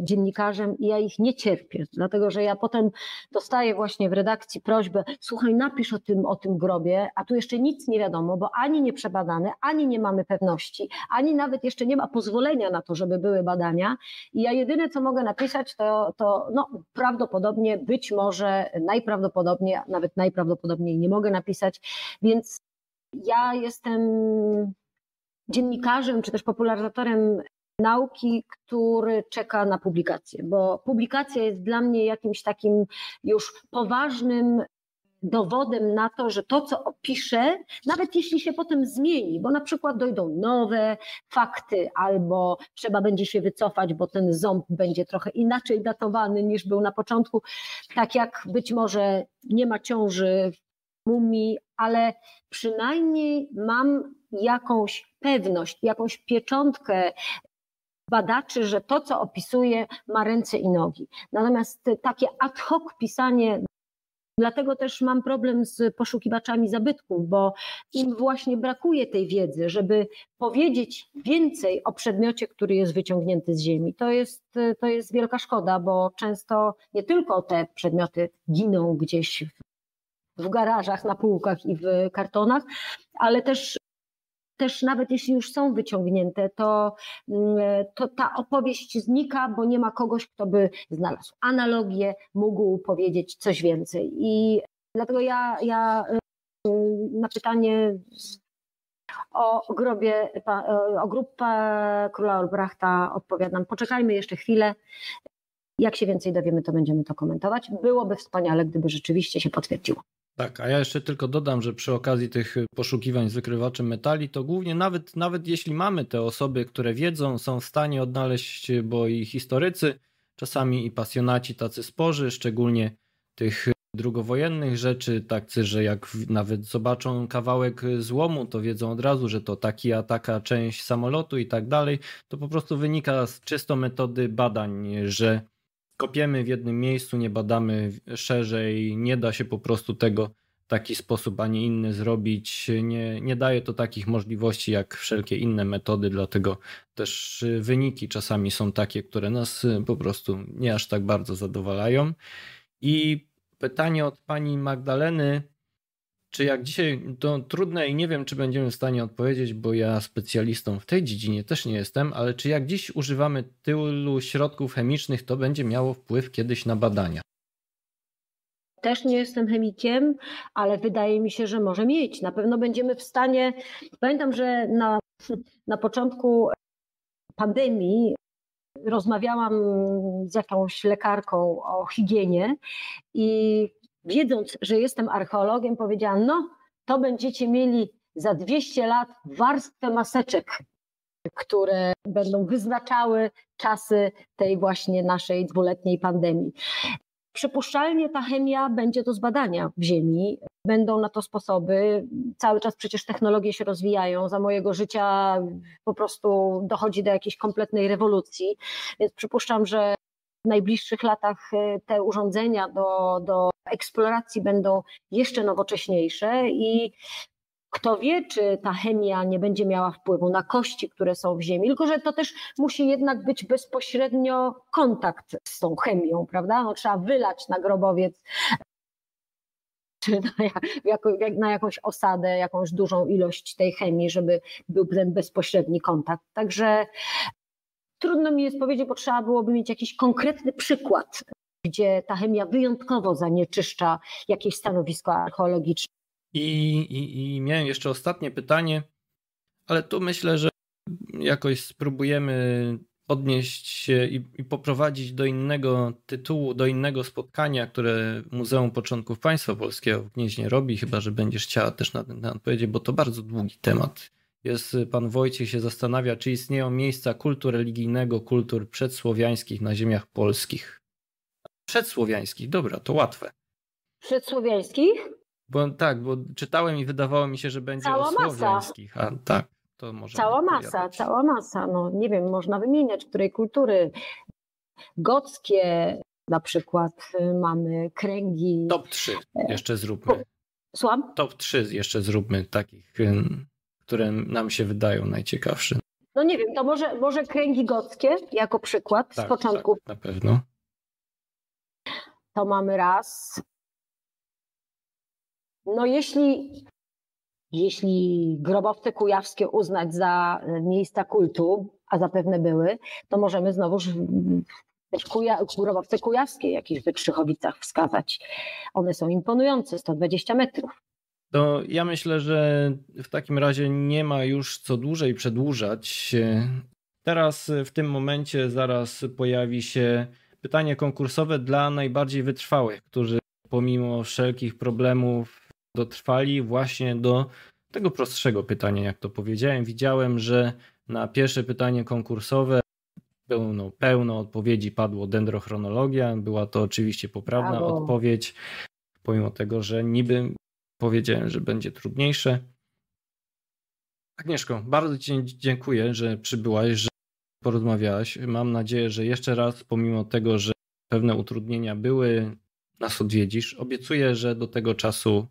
dziennikarzem i ja ich nie cierpię, dlatego że ja potem dostaję właśnie w redakcji prośbę, słuchaj, napisz o tym, o tym grobie, a tu jeszcze nic nie wiadomo, bo ani nie przebadane, ani nie mamy pewności, ani nawet jeszcze nie ma pozwolenia na to, żeby były badania. I ja jedyne, co mogę napisać, to, to no, prawdopodobnie, być może, najprawdopodobniej, nawet najprawdopodobniej nie mogę napisać, więc ja jestem dziennikarzem czy też popularyzatorem nauki, który czeka na publikację, bo publikacja jest dla mnie jakimś takim już poważnym dowodem na to, że to, co opiszę, nawet jeśli się potem zmieni, bo na przykład dojdą nowe fakty, albo trzeba będzie się wycofać, bo ten ząb będzie trochę inaczej datowany niż był na początku, tak jak być może nie ma ciąży mumii, ale przynajmniej mam jakąś pewność, jakąś pieczątkę badaczy, że to, co opisuje, ma ręce i nogi. Natomiast takie ad hoc pisanie Dlatego też mam problem z poszukiwaczami zabytków, bo im właśnie brakuje tej wiedzy, żeby powiedzieć więcej o przedmiocie, który jest wyciągnięty z ziemi. To jest, to jest wielka szkoda, bo często nie tylko te przedmioty giną gdzieś w, w garażach, na półkach i w kartonach, ale też też nawet jeśli już są wyciągnięte, to, mm, to ta opowieść znika, bo nie ma kogoś, kto by znalazł analogię, mógł powiedzieć coś więcej. I dlatego ja, ja y, na pytanie o grobie, o grupę króla Olbrachta odpowiadam, poczekajmy jeszcze chwilę. Jak się więcej dowiemy, to będziemy to komentować. Byłoby wspaniale, gdyby rzeczywiście się potwierdziło. Tak, a ja jeszcze tylko dodam, że przy okazji tych poszukiwań z wykrywaczem metali, to głównie nawet, nawet jeśli mamy te osoby, które wiedzą, są w stanie odnaleźć, bo i historycy, czasami i pasjonaci tacy sporzy, szczególnie tych drugowojennych rzeczy, tacy, że jak nawet zobaczą kawałek złomu, to wiedzą od razu, że to taki a taka część samolotu i tak dalej, to po prostu wynika z czysto metody badań, że kopiemy w jednym miejscu, nie badamy szerzej, nie da się po prostu tego w taki sposób, a nie inny zrobić. Nie, nie daje to takich możliwości jak wszelkie inne metody, dlatego też wyniki czasami są takie, które nas po prostu nie aż tak bardzo zadowalają. I pytanie od pani Magdaleny czy jak dzisiaj, to trudne i nie wiem, czy będziemy w stanie odpowiedzieć, bo ja specjalistą w tej dziedzinie też nie jestem, ale czy jak dziś używamy tylu środków chemicznych, to będzie miało wpływ kiedyś na badania? Też nie jestem chemikiem, ale wydaje mi się, że może mieć. Na pewno będziemy w stanie. Pamiętam, że na, na początku pandemii rozmawiałam z jakąś lekarką o higienie i wiedząc, że jestem archeologiem, powiedziałam, no to będziecie mieli za 200 lat warstwę maseczek, które będą wyznaczały czasy tej właśnie naszej dwuletniej pandemii. Przypuszczalnie ta chemia będzie do zbadania w Ziemi. Będą na to sposoby. Cały czas przecież technologie się rozwijają. Za mojego życia po prostu dochodzi do jakiejś kompletnej rewolucji. Więc przypuszczam, że w najbliższych latach e, te urządzenia do, do eksploracji będą jeszcze nowocześniejsze i kto wie, czy ta chemia nie będzie miała wpływu na kości, które są w ziemi, tylko że to też musi jednak być bezpośrednio kontakt z tą chemią, prawda? No, trzeba wylać na grobowiec czy na, jakąś osadę, jakąś dużą ilość tej chemii, żeby był ten bezpośredni kontakt. Także Trudno mi jest powiedzieć, bo trzeba byłoby mieć jakiś konkretny przykład, gdzie ta chemia wyjątkowo zanieczyszcza jakieś stanowisko archeologiczne. I, i, I miałem jeszcze ostatnie pytanie, ale tu myślę, że jakoś spróbujemy odnieść się i, i, poprowadzić do innego tytułu, do innego spotkania, które Muzeum Początków Państwa Polskiego w Gnieźnie robi, chyba że będziesz chciała też na ten temat powiedzieć, bo to bardzo długi temat. Jest pan Wojciech się zastanawia, czy istnieją miejsca kultu religijnego, kultur przedsłowiańskich na ziemiach polskich. Przedsłowiańskich, dobra, to łatwe. Przedsłowiańskich? Bo tak, bo czytałem i wydawało mi się, że będzie cała o słowiańskich. A tak, to może. Cała masa, cała masa. No nie wiem, można wymieniać, której kultury. Gockie na przykład y, mamy kręgi. Top 3 jeszcze zróbmy. Słucham? Top 3 jeszcze zróbmy takich które nam się wydają najciekawsze. No nie wiem, to może, może kręgi gockie jako przykład tak, z początku. Tak, na pewno. To mamy raz. No jeśli, jeśli grobowce kujawskie uznać za miejsca kultu, a zapewne były, to możemy znowuż też kuja, grobowce kujawskie jakieś w Wytrzychowicach wskazać. One są imponujące, 120 metrów. To ja myślę, że w takim razie nie ma już co dłużej przedłużać. Teraz w tym momencie zaraz pojawi się pytanie konkursowe dla najbardziej wytrwałych, którzy pomimo wszelkich problemów dotrwali właśnie do tego prostszego pytania, jak to powiedziałem. Widziałem, że na pierwsze pytanie konkursowe pełno, pełno odpowiedzi padło dendrochronologia. Była to oczywiście poprawna Brawo. odpowiedź, pomimo tego, że niby powiedziałem, że będzie trudniejsze. Agnieszko, bardzo Ci dziękuję, że przybyłaś, że porozmawiałaś. Mam nadzieję, że jeszcze raz, pomimo tego, że pewne utrudnienia były, nas odwiedzisz. Obiecuję, że do tego czasu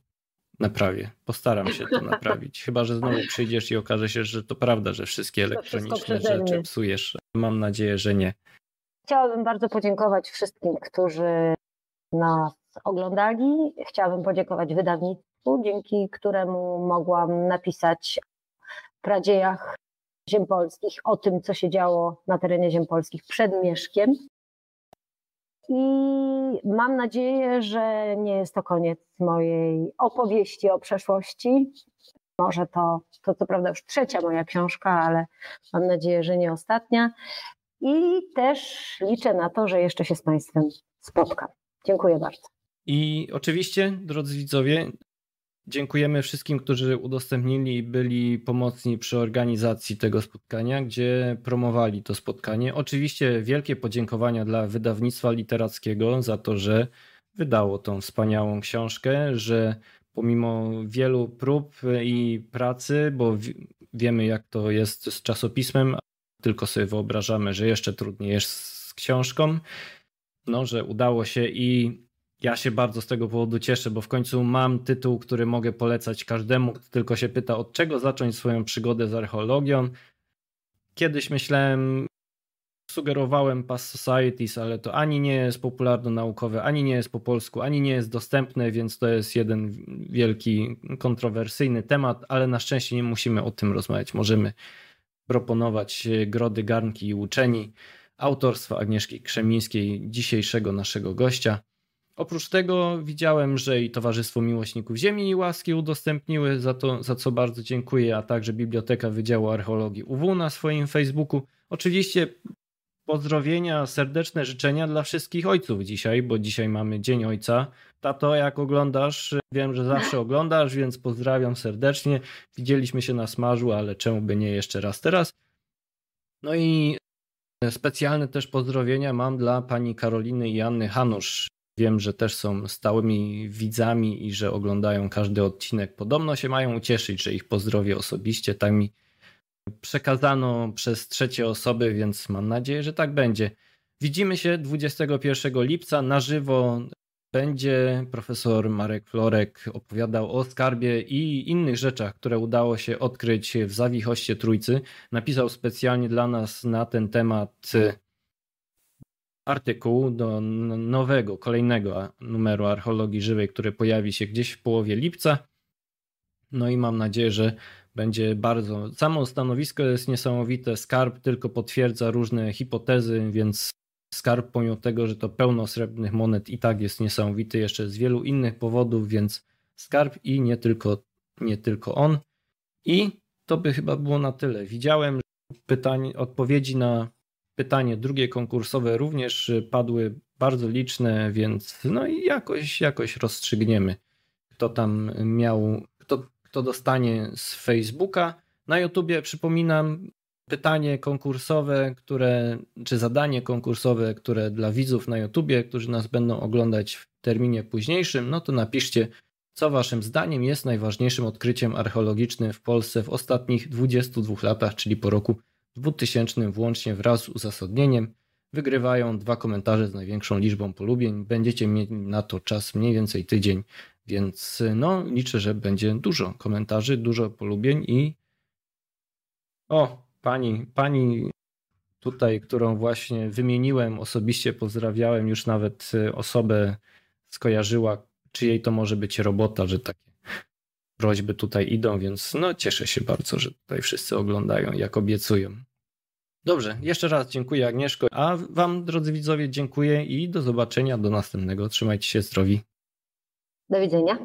naprawię. Postaram się to naprawić. Chyba, że znowu przyjdziesz i okaże się, że to prawda, że wszystkie elektroniczne rzeczy psujesz. Mam nadzieję, że nie. Chciałabym bardzo podziękować wszystkim, którzy nas oglądali. Chciałabym podziękować wydawnictwu, dzięki któremu mogłam napisać w pradziejach ziem polskich o tym, co się działo na terenie ziem polskich przed Mieszkiem. I mam nadzieję, że nie jest to koniec mojej opowieści o przeszłości. Może to, to co prawda już trzecia moja książka, ale mam nadzieję, że nie ostatnia. I też liczę na to, że jeszcze się z Państwem spotkam. Dziękuję bardzo. I oczywiście, drodzy widzowie, Dziękujemy wszystkim, którzy udostępnili i byli pomocni przy organizacji tego spotkania, gdzie promowali to spotkanie. Oczywiście wielkie podziękowania dla wydawnictwa literackiego za to, że wydało tą wspaniałą książkę, że pomimo wielu prób i pracy, bo wiemy jak to jest z czasopismem, tylko sobie wyobrażamy, że jeszcze trudniej jest z książką, no, że udało się i ja się bardzo z tego powodu cieszę, bo w końcu mam tytuł, który mogę polecać każdemu, kto tylko się pyta, od czego zacząć swoją przygodę z archeologią. Kiedyś myślałem, sugerowałem Past Societies, ale to ani nie jest popularno-naukowe, ani nie jest po polsku, ani nie jest dostępne, więc to jest jeden wielki, kontrowersyjny temat, ale na szczęście nie musimy o tym rozmawiać. Możemy proponować grody, garnki i uczeni autorstwa Agnieszki Krzemińskiej, dzisiejszego naszego gościa. Oprócz tego widziałem, że i Towarzystwo Miłośników Ziemi i Łaski udostępniły, za, to, za co bardzo dziękuję, a także Biblioteka Wydziału Archeologii UW na swoim Facebooku. Oczywiście pozdrowienia, serdeczne życzenia dla wszystkich ojców dzisiaj, bo dzisiaj mamy Dzień Ojca. Tato, jak oglądasz, wiem, że zawsze oglądasz, więc pozdrawiam serdecznie. Widzieliśmy się na smażu, ale czemu by nie jeszcze raz teraz. No i specjalne też pozdrowienia mam dla pani Karoliny i Anny Hanusz, Wiem, że też są stałymi widzami i że oglądają każdy odcinek. Podobno się mają ucieszyć, że ich pozdrowię osobiście. Tak mi przekazano przez trzecie osoby, więc mam nadzieję, że tak będzie. Widzimy się 21 lipca na żywo. Będzie profesor Marek Florek opowiadał o skarbie i innych rzeczach, które udało się odkryć w Zawichoście Trójcy. Napisał specjalnie dla nas na ten temat artykuł do nowego, kolejnego numeru archeologii żywej, który pojawi się gdzieś w połowie lipca. No i mam nadzieję, że będzie bardzo. Samo stanowisko jest niesamowite. Skarb tylko potwierdza różne hipotezy, więc skarb, pomimo tego, że to pełno srebrnych monet, i tak jest niesamowity jeszcze z wielu innych powodów, więc skarb i nie tylko, nie tylko on. I to by chyba było na tyle. Widziałem pytań, odpowiedzi na pytanie drugie konkursowe również padły bardzo liczne, więc no i jakoś, jakoś rozstrzygniemy, kto tam miał, kto, kto dostanie z Facebooka. Na YouTubie przypominam pytanie konkursowe, które, czy zadanie konkursowe, które dla widzów na YouTubie, którzy nas będą oglądać w terminie późniejszym, no to napiszcie, co waszym zdaniem jest najważniejszym odkryciem archeologicznym w Polsce w ostatnich 22 latach, czyli po roku 2000 włącznie wraz z uzasadnieniem wygrywają dwa komentarze z największą liczbą polubień. Będziecie mieli na to czas mniej więcej tydzień, więc no liczę, że będzie dużo komentarzy, dużo polubień i o, pani, pani tutaj, którą właśnie wymieniłem, osobiście pozdrawiałem, już nawet y, osobę skojarzyła, czyjej to może być robota, że takie prośby tutaj idą, więc no cieszę się bardzo, że tutaj wszyscy oglądają, jak obiecują. Dobrze, jeszcze raz dziękuję Agnieszko, a wam drodzy widzowie dziękuję i do zobaczenia, do następnego. Trzymajcie się zdrowi. Do widzenia.